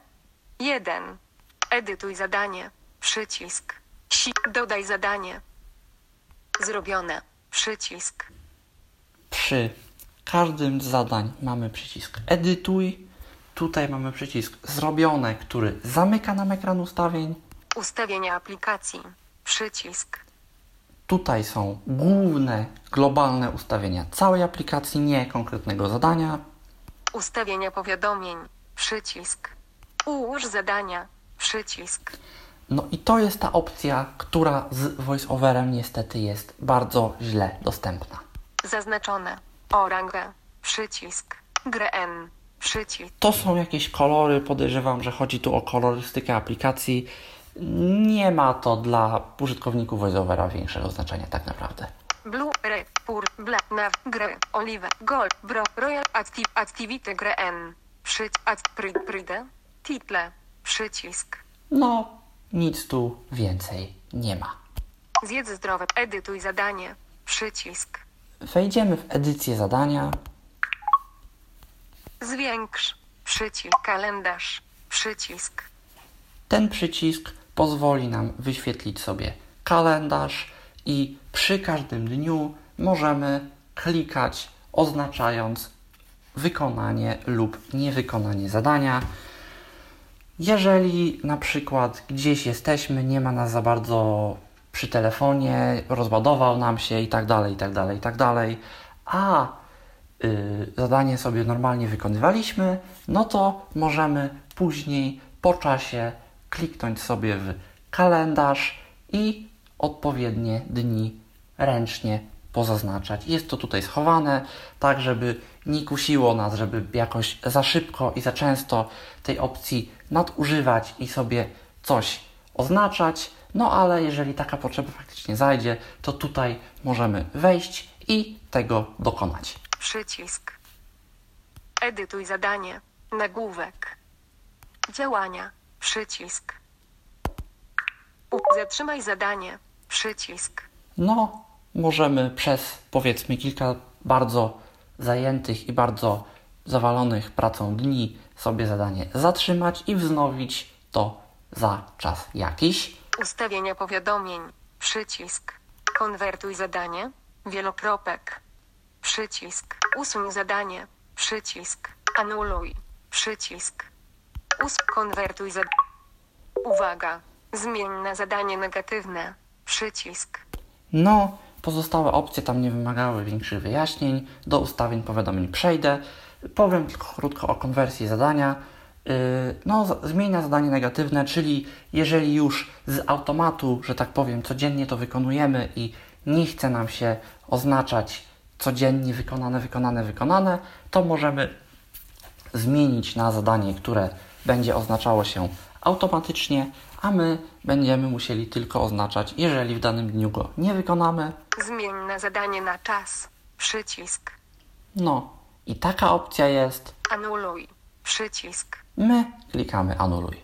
1. Edytuj zadanie. Przycisk. Si. Dodaj zadanie. Zrobione. Przycisk. Przy każdym z zadań mamy przycisk edytuj. Tutaj mamy przycisk zrobione, który zamyka nam ekran ustawień. Ustawienia aplikacji. Przycisk. Tutaj są główne, globalne ustawienia całej aplikacji, nie konkretnego zadania. Ustawienia powiadomień. Przycisk. Ułóż zadania. Przycisk. No i to jest ta opcja, która z voiceoverem niestety jest bardzo źle dostępna. Zaznaczone. Oranga. Przycisk. Grę N. Przycisk. To są jakieś kolory, podejrzewam, że chodzi tu o kolorystykę aplikacji. Nie ma to dla użytkowników VoiceOvera większego znaczenia tak naprawdę. Blue, red, pur, black, nav, grey, olive, gold, bro, royal, active, activity, grey, n. Przyć, pry, title, przycisk. No, nic tu więcej nie ma. Zjedz zdrowe, edytuj zadanie, przycisk. Wejdziemy w edycję zadania. Zwiększ, przycisk, kalendarz, przycisk. Ten przycisk pozwoli nam wyświetlić sobie kalendarz i przy każdym dniu możemy klikać oznaczając wykonanie lub niewykonanie zadania. Jeżeli na przykład gdzieś jesteśmy, nie ma nas za bardzo przy telefonie, rozładował nam się i tak dalej, i tak dalej, i tak dalej, a y, zadanie sobie normalnie wykonywaliśmy, no to możemy później po czasie kliknąć sobie w kalendarz i odpowiednie dni ręcznie pozaznaczać. Jest to tutaj schowane, tak żeby nie kusiło nas, żeby jakoś za szybko i za często tej opcji nadużywać i sobie coś oznaczać. No ale jeżeli taka potrzeba faktycznie zajdzie, to tutaj możemy wejść i tego dokonać. Przycisk. Edytuj zadanie. Nagłówek. Działania. Przycisk. U. Zatrzymaj zadanie. Przycisk. No, możemy przez powiedzmy kilka bardzo zajętych i bardzo zawalonych pracą dni sobie zadanie zatrzymać i wznowić to za czas jakiś. Ustawienia powiadomień. Przycisk. Konwertuj zadanie. Wielokropek. Przycisk. Usuń zadanie. Przycisk. Anuluj. Przycisk. Us konwertuj zadanie. Uwaga. Zmień na zadanie negatywne. Przycisk. No, pozostałe opcje tam nie wymagały większych wyjaśnień. Do ustawień powiadomień przejdę. Powiem tylko krótko o konwersji zadania. Yy, No, zmień na zadanie negatywne, czyli jeżeli już z automatu, że tak powiem, codziennie to wykonujemy i nie chce nam się oznaczać codziennie wykonane, wykonane, wykonane, to możemy zmienić na zadanie, które będzie oznaczało się automatycznie, a my będziemy musieli tylko oznaczać, jeżeli w danym dniu go nie wykonamy. Zmień na zadanie na czas. Przycisk. No i taka opcja jest. Anuluj. Przycisk. My klikamy anuluj.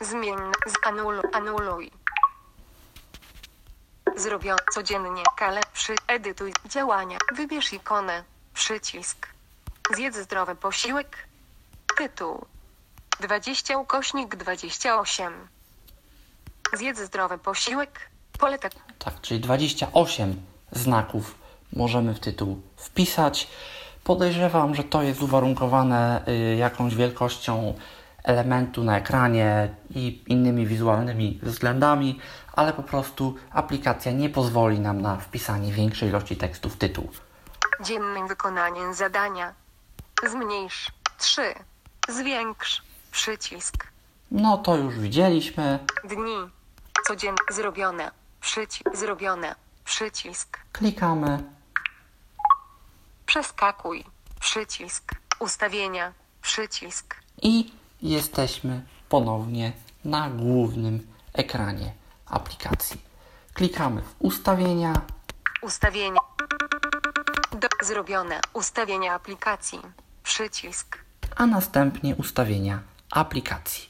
Zmień na z anuluj. Anuluj. Zrobione codziennie. Kale. Przy. Edytuj. Działania. Wybierz ikonę. Przycisk. Zjedz zdrowy posiłek. Tytuł. 20 ukośnik 28. Zjedz zdrowy posiłek. Pole tak. Tak, czyli 28 znaków możemy w tytuł wpisać. Podejrzewam, że to jest uwarunkowane y, jakąś wielkością elementu na ekranie i innymi wizualnymi względami, ale po prostu aplikacja nie pozwoli nam na wpisanie większej ilości tekstu w tytuł. Dziennym wykonaniem zadania. Zmniejsz. 3. Zwiększ. Przycisk. No to już widzieliśmy. Dni. Codziennie. Zrobione. Przycisk. Zrobione. Przycisk. Klikamy. Przeskakuj. Przycisk. Ustawienia. Przycisk. i jesteśmy ponownie na głównym ekranie aplikacji. Klikamy w ustawienia, Ustawienia. Do, zrobione. Ustawienia aplikacji. Przycisk. A następnie ustawienia aplikacji.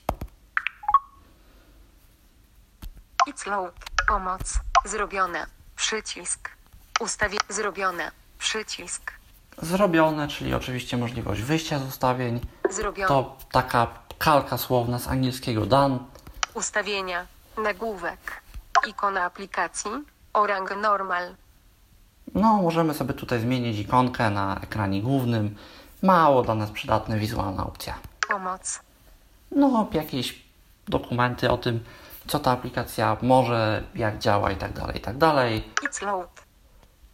It's load. Pomoc. Zrobione. Przycisk. Ustawie. Zrobione. Przycisk. Zrobione, czyli oczywiście możliwość wyjścia z ustawień. Zrobione. To taka kalka słowna z angielskiego done. Ustawienia. Nagłówek. Ikona aplikacji. Orang normal. No, możemy sobie tutaj zmienić ikonkę na ekranie głównym. Mało dla nas przydatna wizualna opcja. Pomoc. No, jakieś dokumenty o tym, co ta aplikacja może, jak działa i tak dalej, i tak dalej. It's load.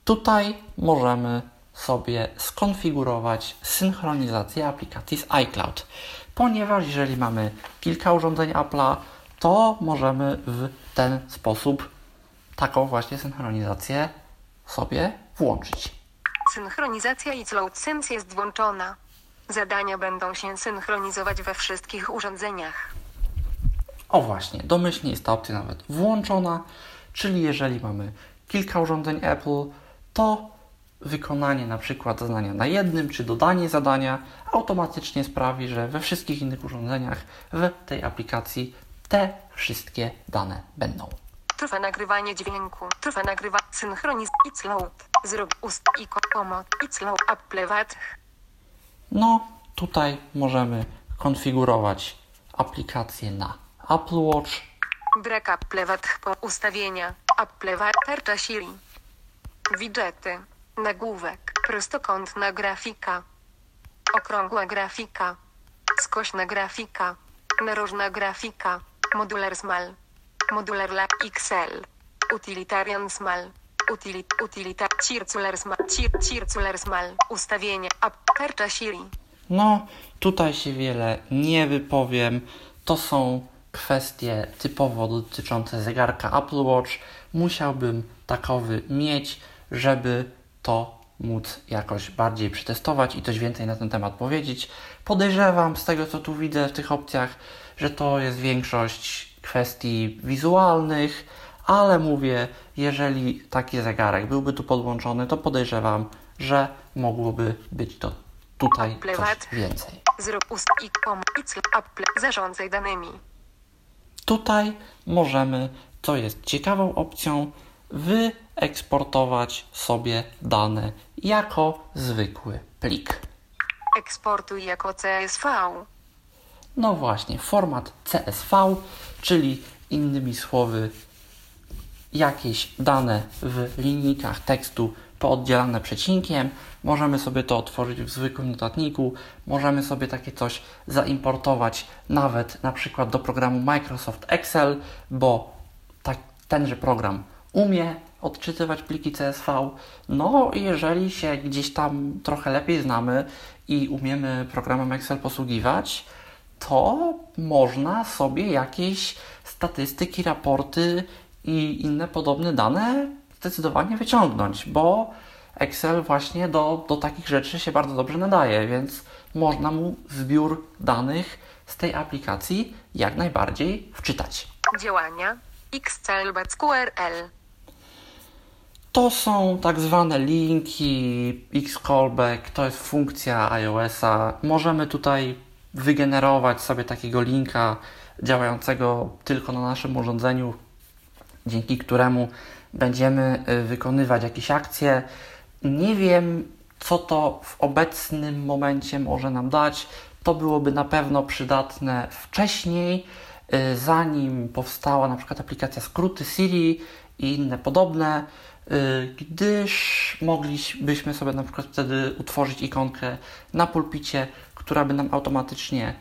Tutaj możemy sobie skonfigurować synchronizację aplikacji z iCloud, ponieważ jeżeli mamy kilka urządzeń Apple'a, to możemy w ten sposób taką właśnie synchronizację sobie włączyć. Synchronizacja load Sync jest włączona. Zadania będą się synchronizować we wszystkich urządzeniach. O właśnie, domyślnie jest ta opcja nawet włączona, czyli jeżeli mamy kilka urządzeń Apple, to wykonanie na przykład zadania na jednym, czy dodanie zadania automatycznie sprawi, że we wszystkich innych urządzeniach w tej aplikacji te wszystkie dane będą. Trwa nagrywanie dźwięku. Trwa nagrywa synchroniz. It's load. Zrób ust i pomoc. Apple Watch. No, tutaj możemy konfigurować aplikację na Apple Watch. Brak Apple Watch po ustawienia. Apple Watch. Tarcza Siri. Widgety. Nagłówek. Prostokątna grafika. Okrągła grafika. Skośna grafika. Narożna grafika. Modular Small. Modular Lab XL. Utilitarian Small. Utilit, utilita, circular small, cir, ustawienie, tarcza Siri. No, tutaj się wiele nie wypowiem. To są kwestie typowo dotyczące zegarka Apple Watch. Musiałbym takowy mieć, żeby to móc jakoś bardziej przetestować i coś więcej na ten temat powiedzieć. Podejrzewam z tego, co tu widzę w tych opcjach, że to jest większość kwestii wizualnych, ale mówię, jeżeli taki zegarek byłby tu podłączony, to podejrzewam, że mogłoby być to tutaj coś więcej. Zarządzaj danymi. Tutaj możemy, co jest ciekawą opcją, wyeksportować sobie dane jako zwykły plik. Eksportuj jako CSV. No właśnie, format CSV, czyli innymi słowy jakieś dane w linijkach tekstu pooddzielane przecinkiem. Możemy sobie to otworzyć w zwykłym notatniku. Możemy sobie takie coś zaimportować nawet na przykład do programu Microsoft Excel, bo tak, tenże program umie odczytywać pliki CSV. No, jeżeli się gdzieś tam trochę lepiej znamy i umiemy programem Excel posługiwać, to można sobie jakieś statystyki, raporty i inne podobne dane zdecydowanie wyciągnąć, bo Excel właśnie do, do takich rzeczy się bardzo dobrze nadaje, więc można mu zbiór danych z tej aplikacji jak najbardziej wczytać. Działania XCL QRL. To są tak zwane linki, Xcallback, to jest funkcja iOS-a. Możemy tutaj wygenerować sobie takiego linka działającego tylko na naszym urządzeniu, dzięki któremu będziemy y, wykonywać jakieś akcje. Nie wiem, co to w obecnym momencie może nam dać. To byłoby na pewno przydatne wcześniej, y, zanim powstała na przykład aplikacja skróty Siri i inne podobne, y, gdyż moglibyśmy sobie na przykład wtedy utworzyć ikonkę na pulpicie, która by nam automatycznie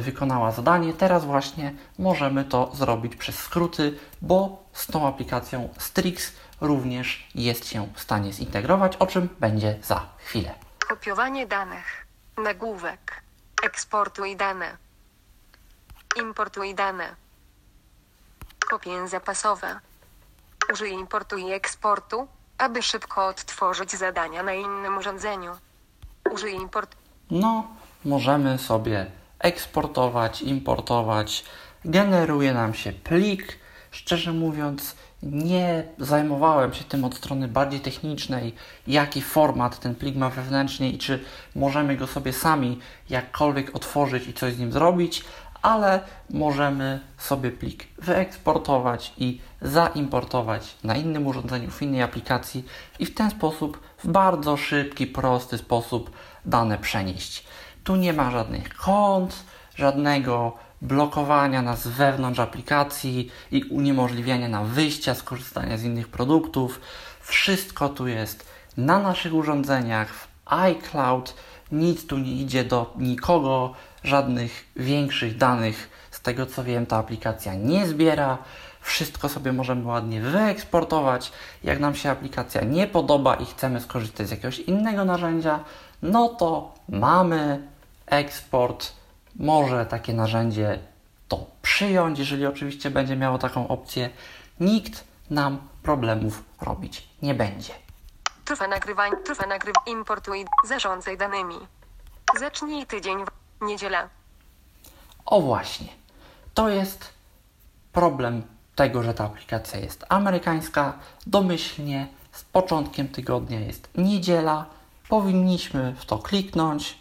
wykonała zadanie. Teraz właśnie możemy to zrobić przez skróty, bo z tą aplikacją Strix również jest się w stanie zintegrować, o czym będzie za chwilę. Kopiowanie danych. Nagłówek. Eksportuj dane. Importuj dane. Kopie zapasowe. Użyj importu i eksportu, aby szybko odtworzyć zadania na innym urządzeniu. Użyj import. No, możemy sobie eksportować, importować. Generuje nam się plik. Szczerze mówiąc, nie zajmowałem się tym od strony bardziej technicznej, jaki format ten plik ma wewnętrznie i czy możemy go sobie sami jakkolwiek otworzyć i coś z nim zrobić, ale możemy sobie plik wyeksportować i zaimportować na innym urządzeniu, w innej aplikacji i w ten sposób, w bardzo szybki, prosty sposób dane przenieść. Tu nie ma żadnych kont, żadnego blokowania nas wewnątrz aplikacji i uniemożliwiania nam wyjścia, skorzystania z innych produktów. Wszystko tu jest na naszych urządzeniach, w iCloud. Nic tu nie idzie do nikogo, żadnych większych danych. Z tego co wiem, ta aplikacja nie zbiera. Wszystko sobie możemy ładnie wyeksportować. Jak nam się aplikacja nie podoba i chcemy skorzystać z jakiegoś innego narzędzia, no to mamy eksport. Może takie narzędzie to przyjąć, jeżeli oczywiście będzie miało taką opcję. Nikt nam problemów robić nie będzie. Trwa nagrywanie, trwa nagrywanie, importuj, zarządzaj danymi. Zacznij tydzień w niedzielę. O właśnie, to jest problem tego, że ta aplikacja jest amerykańska, domyślnie z początkiem tygodnia jest niedziela, powinniśmy w to kliknąć.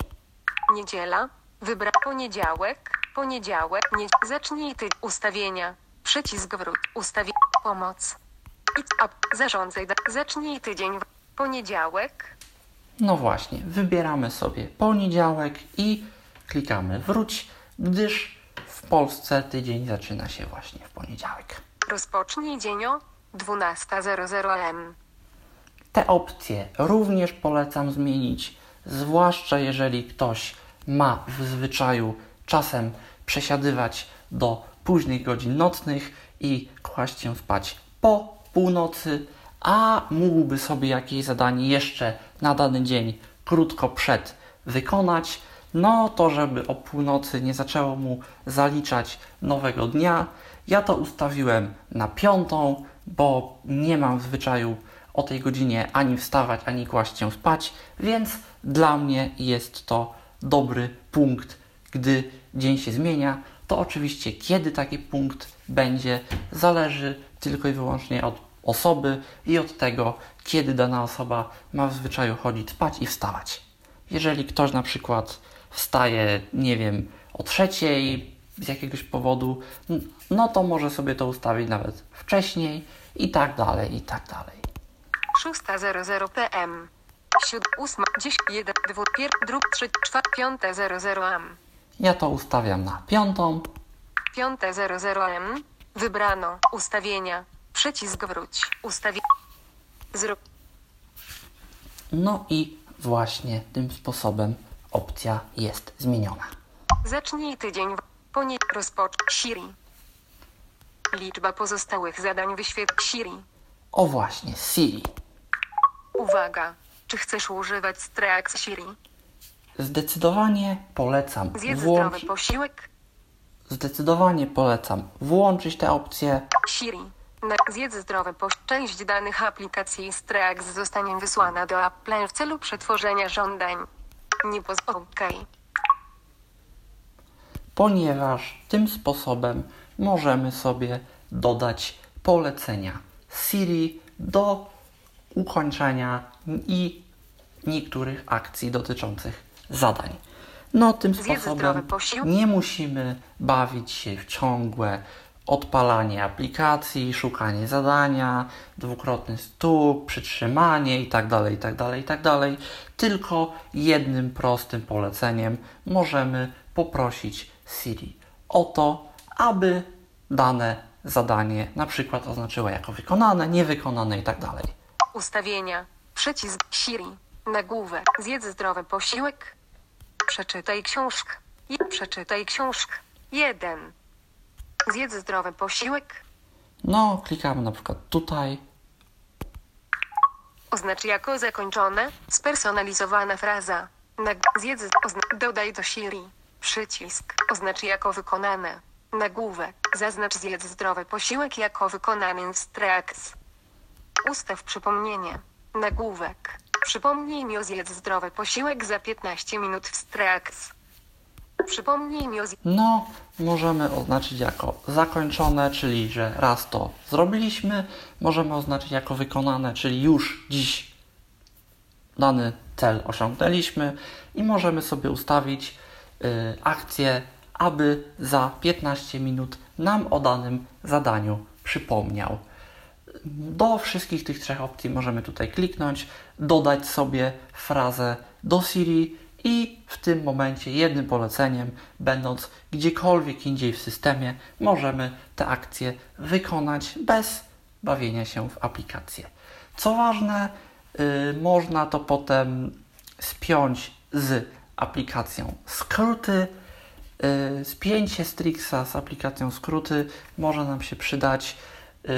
Niedziela. Wybra poniedziałek. Poniedziałek. Nie zacznij ty ustawienia. Przycisk wróć. Ustawienia. Pomoc. Zarządzaj. Zacznij tydzień. Poniedziałek. No właśnie, wybieramy sobie poniedziałek i klikamy wróć, gdyż w Polsce tydzień zaczyna się właśnie w poniedziałek. Rozpocznij dzień o 12.00 am. Te opcje również polecam zmienić, zwłaszcza jeżeli ktoś ma w zwyczaju czasem przesiadywać do późnych godzin nocnych i kłaść się spać po północy, a mógłby sobie jakieś zadanie jeszcze na dany dzień krótko przed wykonać, no to żeby o północy nie zaczęło mu zaliczać nowego dnia, ja to ustawiłem na piątą, bo nie mam w zwyczaju o tej godzinie ani wstawać, ani kłaść się spać, więc dla mnie jest to dobry punkt, gdy dzień się zmienia. To oczywiście kiedy taki punkt będzie, zależy tylko i wyłącznie od osoby i od tego, kiedy dana osoba ma w zwyczaju chodzić spać i wstawać. Jeżeli ktoś na przykład wstaje, nie wiem, o trzeciej z jakiegoś powodu, no to może sobie to ustawić nawet wcześniej i tak dalej, i tak dalej. 6.00 pm. 7, 8, 10, 1, 2, 1, 2, 3, 4, 5.00 am. Ja to ustawiam na piątą. 5.00 am. Wybrano. Ustawienia. Przycisk wróć. Ustawienia. Zrób. No i właśnie tym sposobem opcja jest zmieniona. Zacznij tydzień. w- Ponie... Rozpocz. Siri. Liczba pozostałych zadań wyświetl Siri. O właśnie, Siri. Uwaga. Czy chcesz używać Streax Siri? Zdecydowanie polecam Zjedz zdrowy posiłek. Zdecydowanie polecam włączyć tę opcję. Siri. Zjedz zdrowy posiłek. Część danych aplikacji Streax zostanie wysłana do Apple w celu przetworzenia żądań. Nie poz... OK. ponieważ tym sposobem możemy sobie dodać polecenia Siri do ukończenia i niektórych akcji dotyczących zadań. No, tym sposobem nie musimy bawić się w ciągłe odpalanie aplikacji, szukanie zadania, dwukrotny stóp, przytrzymanie itd., itd., itd. Tylko jednym prostym poleceniem możemy poprosić Siri o to, aby dane zadanie na przykład oznaczyła jako wykonane, niewykonane itd. Ustawienia. Przycisk Siri. Nagłówek. Zjedz zdrowy posiłek. Przeczytaj książkę. Przeczytaj książkę. 1. Zjedz zdrowy posiłek. No, klikamy na przykład tutaj. Oznacz jako zakończone. Spersonalizowana fraza. Nag- zjedz. Ozna- dodaj do Siri. Przycisk. Oznacz jako wykonane. Nagłówek. Zaznacz zjedz zdrowy posiłek jako wykonany Strax. Ustaw przypomnienie. Nagłówek. Przypomnij mi o zjedz zdrowy posiłek za 15 minut w Strax. Przypomnij mi o zjedz... No, możemy oznaczyć jako zakończone, czyli że raz to zrobiliśmy. Możemy oznaczyć jako wykonane, czyli już dziś dany cel osiągnęliśmy i możemy sobie ustawić y, akcję, aby za 15 minut nam o danym zadaniu przypomniał. Do wszystkich tych trzech opcji możemy tutaj kliknąć, dodać sobie frazę do Siri i w tym momencie jednym poleceniem, będąc gdziekolwiek indziej w systemie, możemy te akcje wykonać bez bawienia się w aplikację. Co ważne, y, można to potem spiąć z aplikacją skróty. Y, Spięcie Strixa z aplikacją skróty może nam się przydać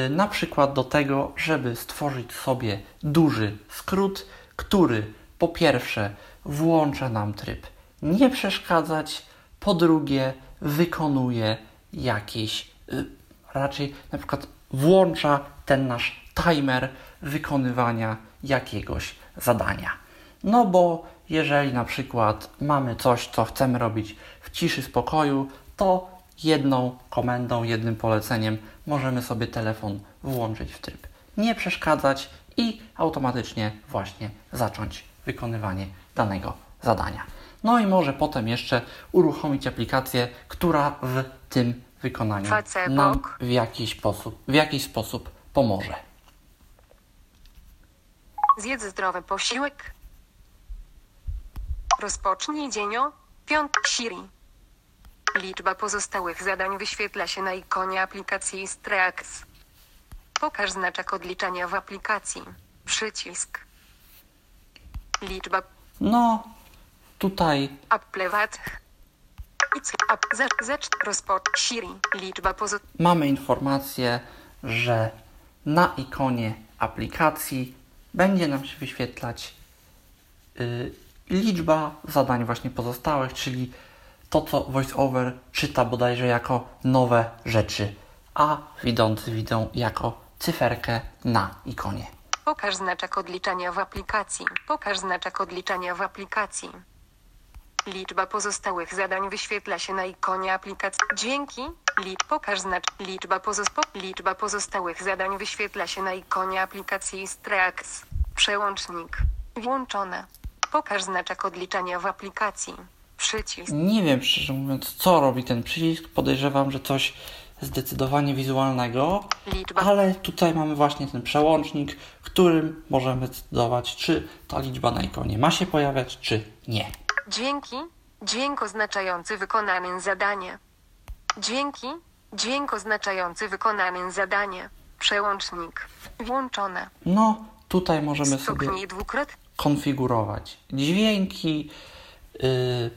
na przykład do tego, żeby stworzyć sobie duży skrót, który po pierwsze włącza nam tryb nie przeszkadzać, po drugie wykonuje jakieś, y, raczej na przykład włącza ten nasz timer wykonywania jakiegoś zadania. No bo jeżeli na przykład mamy coś, co chcemy robić w ciszy, spokoju, to jedną komendą, jednym poleceniem możemy sobie telefon włączyć w tryb nie przeszkadzać i automatycznie właśnie zacząć wykonywanie danego zadania. No i może potem jeszcze uruchomić aplikację, która w tym wykonaniu Facebook. nam w jakiś sposób, w jakiś sposób pomoże. Zjedz zdrowy posiłek. Rozpocznij dzień o 5 Siri. Liczba pozostałych zadań wyświetla się na ikonie aplikacji Strax. Pokaż znaczek odliczania w aplikacji. Przycisk. Liczba No, tutaj Applewat. Ic app zacz zacz rozpocz Siri. Liczba pozo mamy informację, że na ikonie aplikacji będzie nam się wyświetlać y, liczba zadań właśnie pozostałych, czyli to, co VoiceOver czyta bodajże jako nowe rzeczy, a widzący widzą jako cyferkę na ikonie. Pokaż znaczek odliczania w aplikacji. Pokaż znaczek odliczania w aplikacji. Liczba pozostałych zadań wyświetla się na ikonie aplikacji. Dzięki. Pokaż znacz. Liczba, liczba pozostałych zadań wyświetla się na ikonie aplikacji Strax. Przełącznik. Włączone. Pokaż znaczek odliczania w aplikacji. Przycisk. Nie wiem, szczerze mówiąc, co robi ten przycisk. Podejrzewam, że coś zdecydowanie wizualnego, Liczba. ale tutaj mamy właśnie ten przełącznik, którym możemy zdecydować, czy ta liczba na ikonie ma się pojawiać, czy nie. Dzięki. Dźwięk oznaczający wykonane zadanie. Dzięki. Dźwięk oznaczający wykonane zadanie. Przełącznik. Włączone. No, tutaj możemy sobie Stuknij dwukrotnie. konfigurować dźwięki yy,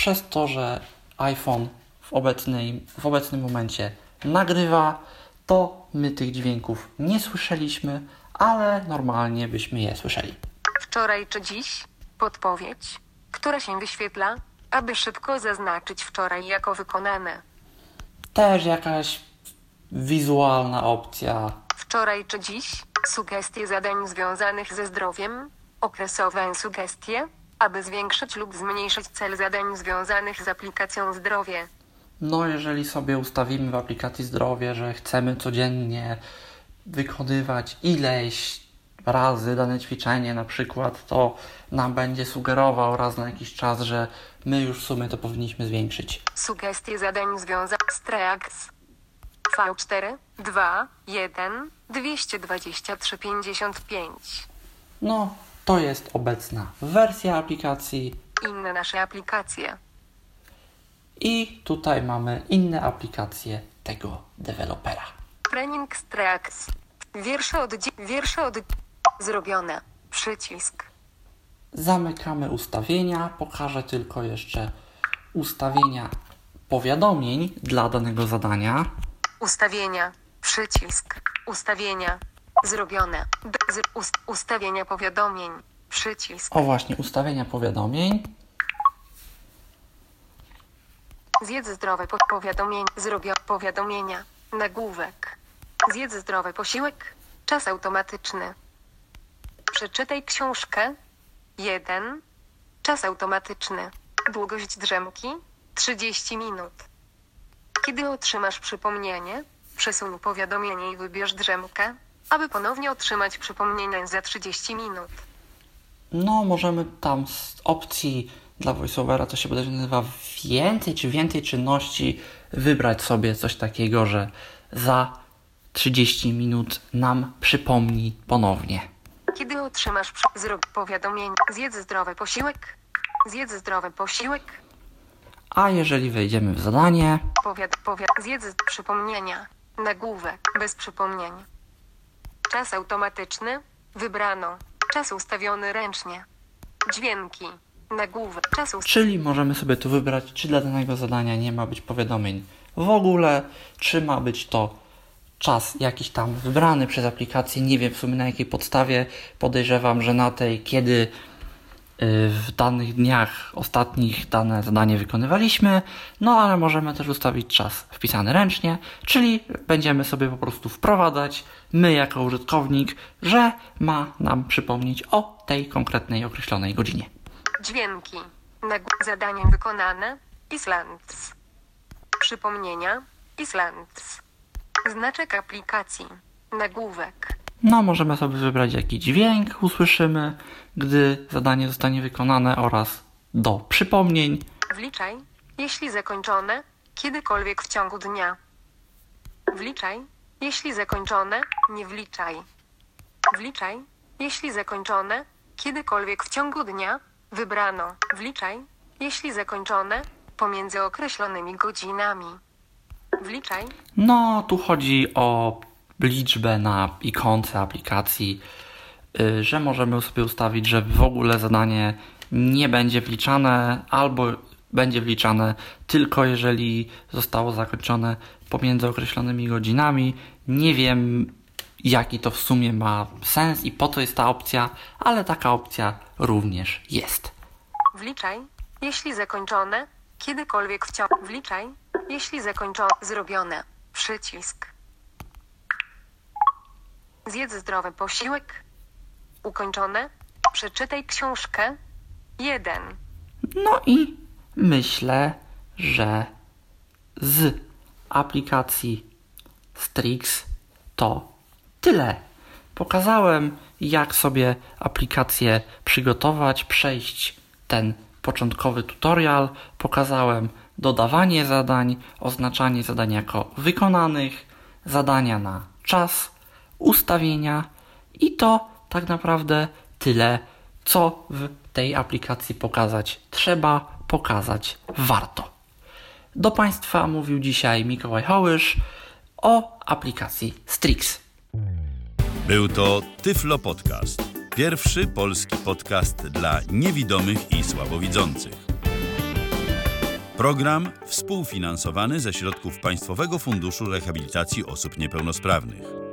przez to, że iPhone w, obecnej, w obecnym momencie nagrywa, to my tych dźwięków nie słyszeliśmy, ale normalnie byśmy je słyszeli. Wczoraj czy dziś? Podpowiedź, która się wyświetla, aby szybko zaznaczyć wczoraj jako wykonane. Też jakaś wizualna opcja. Wczoraj czy dziś? Sugestie zadań związanych ze zdrowiem. Okresowe sugestie, aby zwiększyć lub zmniejszyć cel zadań związanych z aplikacją zdrowie. No, jeżeli sobie ustawimy w aplikacji zdrowie, że chcemy codziennie wykonywać ileś razy dane ćwiczenie, na przykład, to nam będzie sugerował raz na jakiś czas, że my już w sumie to powinniśmy zwiększyć. Sugestie zadań związanych z TREAX. V4, 2, 1, 223, 55. No, to jest obecna wersja aplikacji Inne nasze aplikacje. i tutaj mamy inne aplikacje tego dewelopera. Training Strax. Wiersze od wiersze od zrobione. Przycisk. Zamykamy ustawienia. Pokażę tylko jeszcze ustawienia powiadomień dla danego zadania. Ustawienia. Przycisk. Ustawienia. Zrobione. Z- ust- ustawienia powiadomień. Przycisk. O właśnie, ustawienia powiadomień. Zjedz zdrowe po- powiadomień. Zrobio powiadomienia. Nagłówek. Zjedz zdrowy posiłek. Czas automatyczny. Przeczytaj książkę. 1. Czas automatyczny. Długość drzemki 30 minut. Kiedy otrzymasz przypomnienie, przesuń powiadomienie i wybierz drzemkę, aby ponownie otrzymać przypomnienie za 30 minut. No, możemy tam z opcji dla voiceovera, to się bodajże nazywa więcej czy więcej czynności, wybrać sobie coś takiego, że za 30 minut nam przypomni ponownie. Kiedy otrzymasz zrób powiadomienie, zjedz zdrowy posiłek, zjedz zdrowy posiłek, A jeżeli wejdziemy w zadanie, powiad, powiad, zjedz przypomnienia, nagłówek, bez przypomnień. Czas automatyczny, wybrano, czas ustawiony ręcznie. Dźwięki, nagłówek, czas ust... czyli możemy sobie tu wybrać, czy dla danego zadania nie ma być powiadomień w ogóle, czy ma być to czas jakiś tam wybrany przez aplikację. Nie wiem w sumie na jakiej podstawie. Podejrzewam, że na tej, kiedy w danych dniach ostatnich dane zadanie wykonywaliśmy, no ale możemy też ustawić czas wpisany ręcznie, czyli będziemy sobie po prostu wprowadzać, my jako użytkownik, że ma nam przypomnieć o tej konkretnej określonej godzinie. Dźwięki, zadanie wykonane, Islands. Przypomnienia. Islands. Znaczek aplikacji. Nagłówek. No, możemy sobie wybrać jaki dźwięk usłyszymy, gdy zadanie zostanie wykonane oraz do przypomnień. Wliczaj, jeśli zakończone, kiedykolwiek w ciągu dnia. Wliczaj, jeśli zakończone, nie wliczaj. Wliczaj, jeśli zakończone, kiedykolwiek w ciągu dnia, wybrano. Wliczaj, jeśli zakończone, pomiędzy określonymi godzinami. Wliczaj, No, tu chodzi o liczbę na ikonce aplikacji, y, że możemy sobie ustawić, że w ogóle zadanie nie będzie wliczane albo będzie wliczane tylko jeżeli zostało zakończone pomiędzy określonymi godzinami. Nie wiem, jaki to w sumie ma sens i po co jest ta opcja, ale taka opcja również jest. wliczaj, jeśli zakończone, kiedykolwiek w ciągu. Wliczaj, jeśli zakończone, zrobione. Przycisk. Zjedz zdrowy posiłek. Ukończone. Przeczytaj książkę. 1. No i myślę, że z aplikacji Strix to tyle. Pokazałem, jak sobie aplikację przygotować, przejść ten początkowy tutorial. Pokazałem dodawanie zadań, oznaczanie zadań jako wykonanych, zadania na czas, ustawienia i to tak naprawdę tyle, co w tej aplikacji pokazać trzeba, pokazać warto. Do Państwa mówił dzisiaj Mikołaj Hołysz o aplikacji Strix. Był to Tyflo Podcast. Pierwszy polski podcast dla niewidomych i słabowidzących. Program współfinansowany ze środków Państwowego Funduszu Rehabilitacji Osób Niepełnosprawnych.